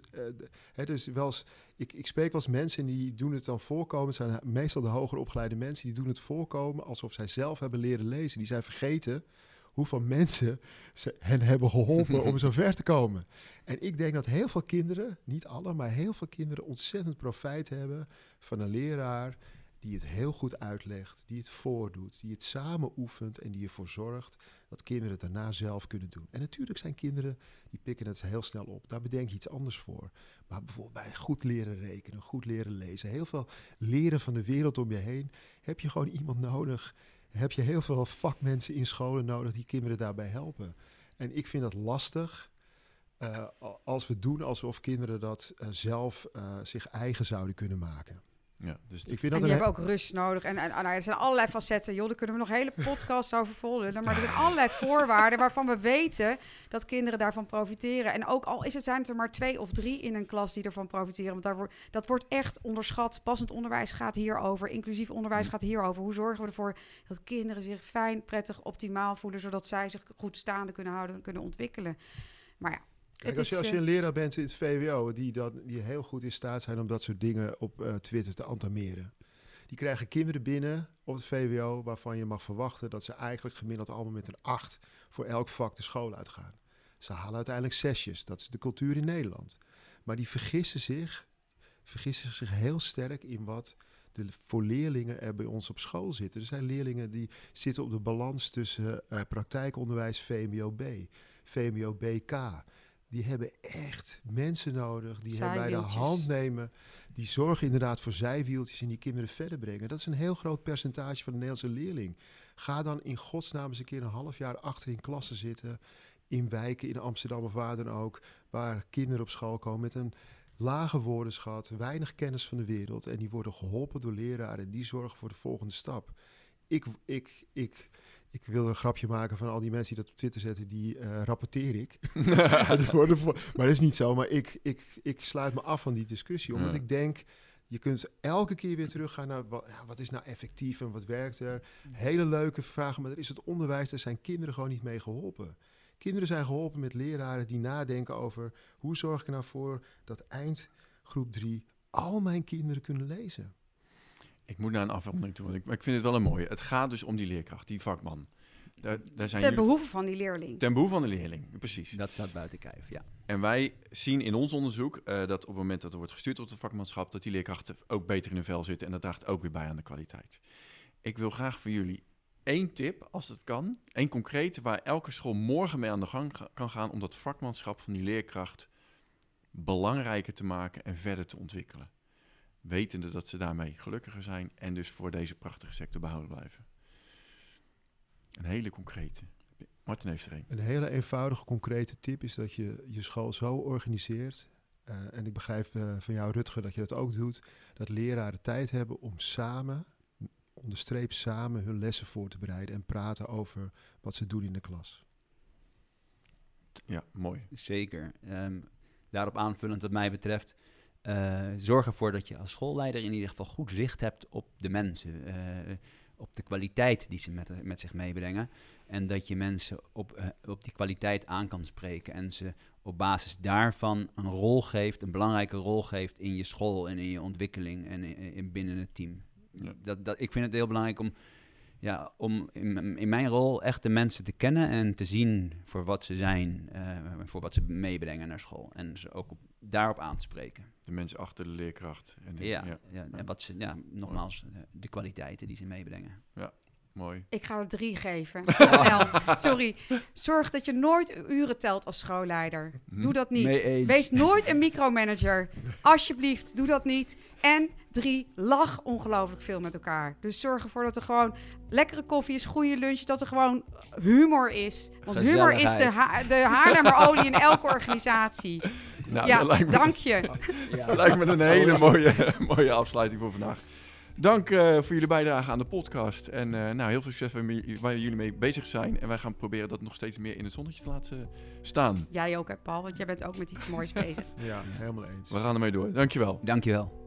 B: hè, is wel ik, ik spreek wel eens mensen en die doen het dan voorkomen. Het zijn meestal de hoger opgeleide mensen die doen het voorkomen alsof zij zelf hebben leren lezen. Die zijn vergeten hoeveel mensen ze hen hebben geholpen om zo ver te komen. En ik denk dat heel veel kinderen, niet alle, maar heel veel kinderen ontzettend profijt hebben van een leraar die het heel goed uitlegt, die het voordoet, die het samen oefent en die ervoor zorgt dat kinderen het daarna zelf kunnen doen. En natuurlijk zijn kinderen, die pikken het heel snel op. Daar bedenk je iets anders voor. Maar bijvoorbeeld bij goed leren rekenen, goed leren lezen, heel veel leren van de wereld om je heen, heb je gewoon iemand nodig. Heb je heel veel vakmensen in scholen nodig die kinderen daarbij helpen. En ik vind dat lastig. eh, als we doen alsof kinderen dat eh, zelf eh, zich eigen zouden kunnen maken.
A: Ja, dus
B: Ik vind
D: En die ook rust nodig. En, en, en er zijn allerlei facetten. Joh, daar kunnen we nog hele podcasts over volgen. Maar er zijn allerlei voorwaarden waarvan we weten dat kinderen daarvan profiteren. En ook al is het, zijn het er maar twee of drie in een klas die ervan profiteren. Want daar wordt, dat wordt echt onderschat. Passend onderwijs gaat hierover. Inclusief onderwijs
A: Mm.
D: gaat hierover. Hoe zorgen we ervoor dat kinderen zich fijn, prettig, optimaal voelen. Zodat zij zich goed staande kunnen houden en kunnen ontwikkelen. Maar ja,
B: Kijk, als je, als je
D: eh,
B: een leraar bent in het VWO, die, dat, die heel goed in staat zijn om dat soort dingen op eh, Twitter te antameren. Die krijgen kinderen binnen op het VWO waarvan je mag verwachten dat ze eigenlijk gemiddeld allemaal met een 8 voor elk vak de school uitgaan. Ze halen uiteindelijk zesjes, dat is de cultuur in Nederland. Maar die vergissen zich, vergissen zich heel sterk in wat de, voor leerlingen er bij ons op school zitten. Er zijn leerlingen die zitten op de balans tussen eh, praktijkonderwijs VMBO-B, VMBO-BK. Die hebben echt mensen nodig die hen bij de hand nemen. Die zorgen inderdaad voor zijwieltjes en die kinderen verder brengen. Dat is een heel groot percentage van de Nederlandse leerling. Ga dan in godsnaam eens een keer een half jaar achter in klassen zitten. In wijken in Amsterdam of waar dan ook. Waar kinderen op school komen met een lage woordenschat, weinig kennis van de wereld. En die worden geholpen door leraren en die zorgen voor de volgende stap. Ik, ik, ik, ik wil een grapje maken van al die mensen die dat op Twitter zetten, die eh, rapporteer ik. Maar dat is niet zo. Maar ik, ik, ik sluit me af van die discussie. Omdat
A: Ja.
B: ik denk, je kunt elke keer weer teruggaan naar wat, ja, wat is nou effectief en wat werkt er. Hele leuke vragen, maar er is het onderwijs, daar zijn kinderen gewoon niet mee geholpen. Kinderen zijn geholpen met leraren die nadenken over hoe zorg ik er nou voor dat eind groep 3 al mijn kinderen kunnen lezen.
A: Ik moet naar een afronding toe, want ik, maar ik vind het wel een mooie. Het gaat dus om die leerkracht, die vakman. Daar, daar zijn
D: ten
A: jullie-
D: behoeve van die leerling.
A: ten behoeve van de leerling, precies.
C: Dat staat buiten kijf, ja.
A: En wij zien in ons onderzoek eh, dat op het moment dat er wordt gestuurd op de vakmanschap, dat die leerkrachten ook beter in hun vel zitten en dat draagt ook weer bij aan de kwaliteit. Ik wil graag van jullie één tip, als het kan, één concreet, waar elke school morgen mee aan de gang ga- kan gaan om dat vakmanschap van die leerkracht belangrijker te maken en verder te ontwikkelen. Wetende dat ze daarmee gelukkiger zijn en dus voor deze prachtige sector behouden blijven. Een hele concrete. Martin heeft er een.
B: Een hele eenvoudige, concrete tip is dat je je school zo organiseert. eh, en ik begrijp eh, van jou, Rutger, dat je dat ook doet. Dat leraren tijd hebben om samen, onderstreep samen, hun lessen voor te bereiden. En praten over wat ze doen in de klas.
A: Ja, mooi.
C: Zeker. Ehm, daarop aanvullend wat mij betreft, eh, zorg ervoor dat je als schoolleider in ieder geval goed zicht hebt op de mensen. eh, op de kwaliteit die ze met, met zich meebrengen. En dat je mensen op, eh, op die kwaliteit aan kan spreken. En ze op basis daarvan een rol geeft, een belangrijke rol geeft in je school en in je ontwikkeling en in, in binnen het team.
A: Ja.
C: Dat, dat, ik vind het heel belangrijk om, ja, om in, in mijn rol echt de mensen te kennen en te zien voor wat ze zijn, eh, voor wat ze meebrengen naar school. En ze ook op, daarop aan te spreken.
A: De mensen achter de leerkracht. En,
C: Ja,
A: ja.
C: ja. en wat ze, ja, nogmaals, eh, de kwaliteiten die ze meebrengen.
A: Mooi.
D: Ik ga er drie geven. Snel. Sorry. Zorg dat je nooit uren telt als schoolleider.
A: Hm.
D: Doe dat niet. Wees nooit een micromanager. Alsjeblieft, doe dat niet. En drie, lach ongelooflijk veel met elkaar. Dus zorg ervoor dat er gewoon lekkere koffie is, goede lunch, dat er gewoon humor is. Want humor is de, ha de Haarlemmerolie in elke organisatie.
A: Nou,
D: ja,
A: dat lijkt me,
D: dank je.
A: dat lijkt me een hele mooie, mooie afsluiting voor vandaag. Dank eh, voor jullie bijdrage aan de podcast. En eh, nou, heel veel succes waar, waar jullie mee bezig zijn. En wij gaan proberen dat nog steeds meer in het zonnetje te laten staan.
D: Jij ook, hè, Paul, want jij bent ook met iets moois bezig.
B: Ja, helemaal eens.
A: We gaan ermee door. Dankjewel.
C: Dankjewel.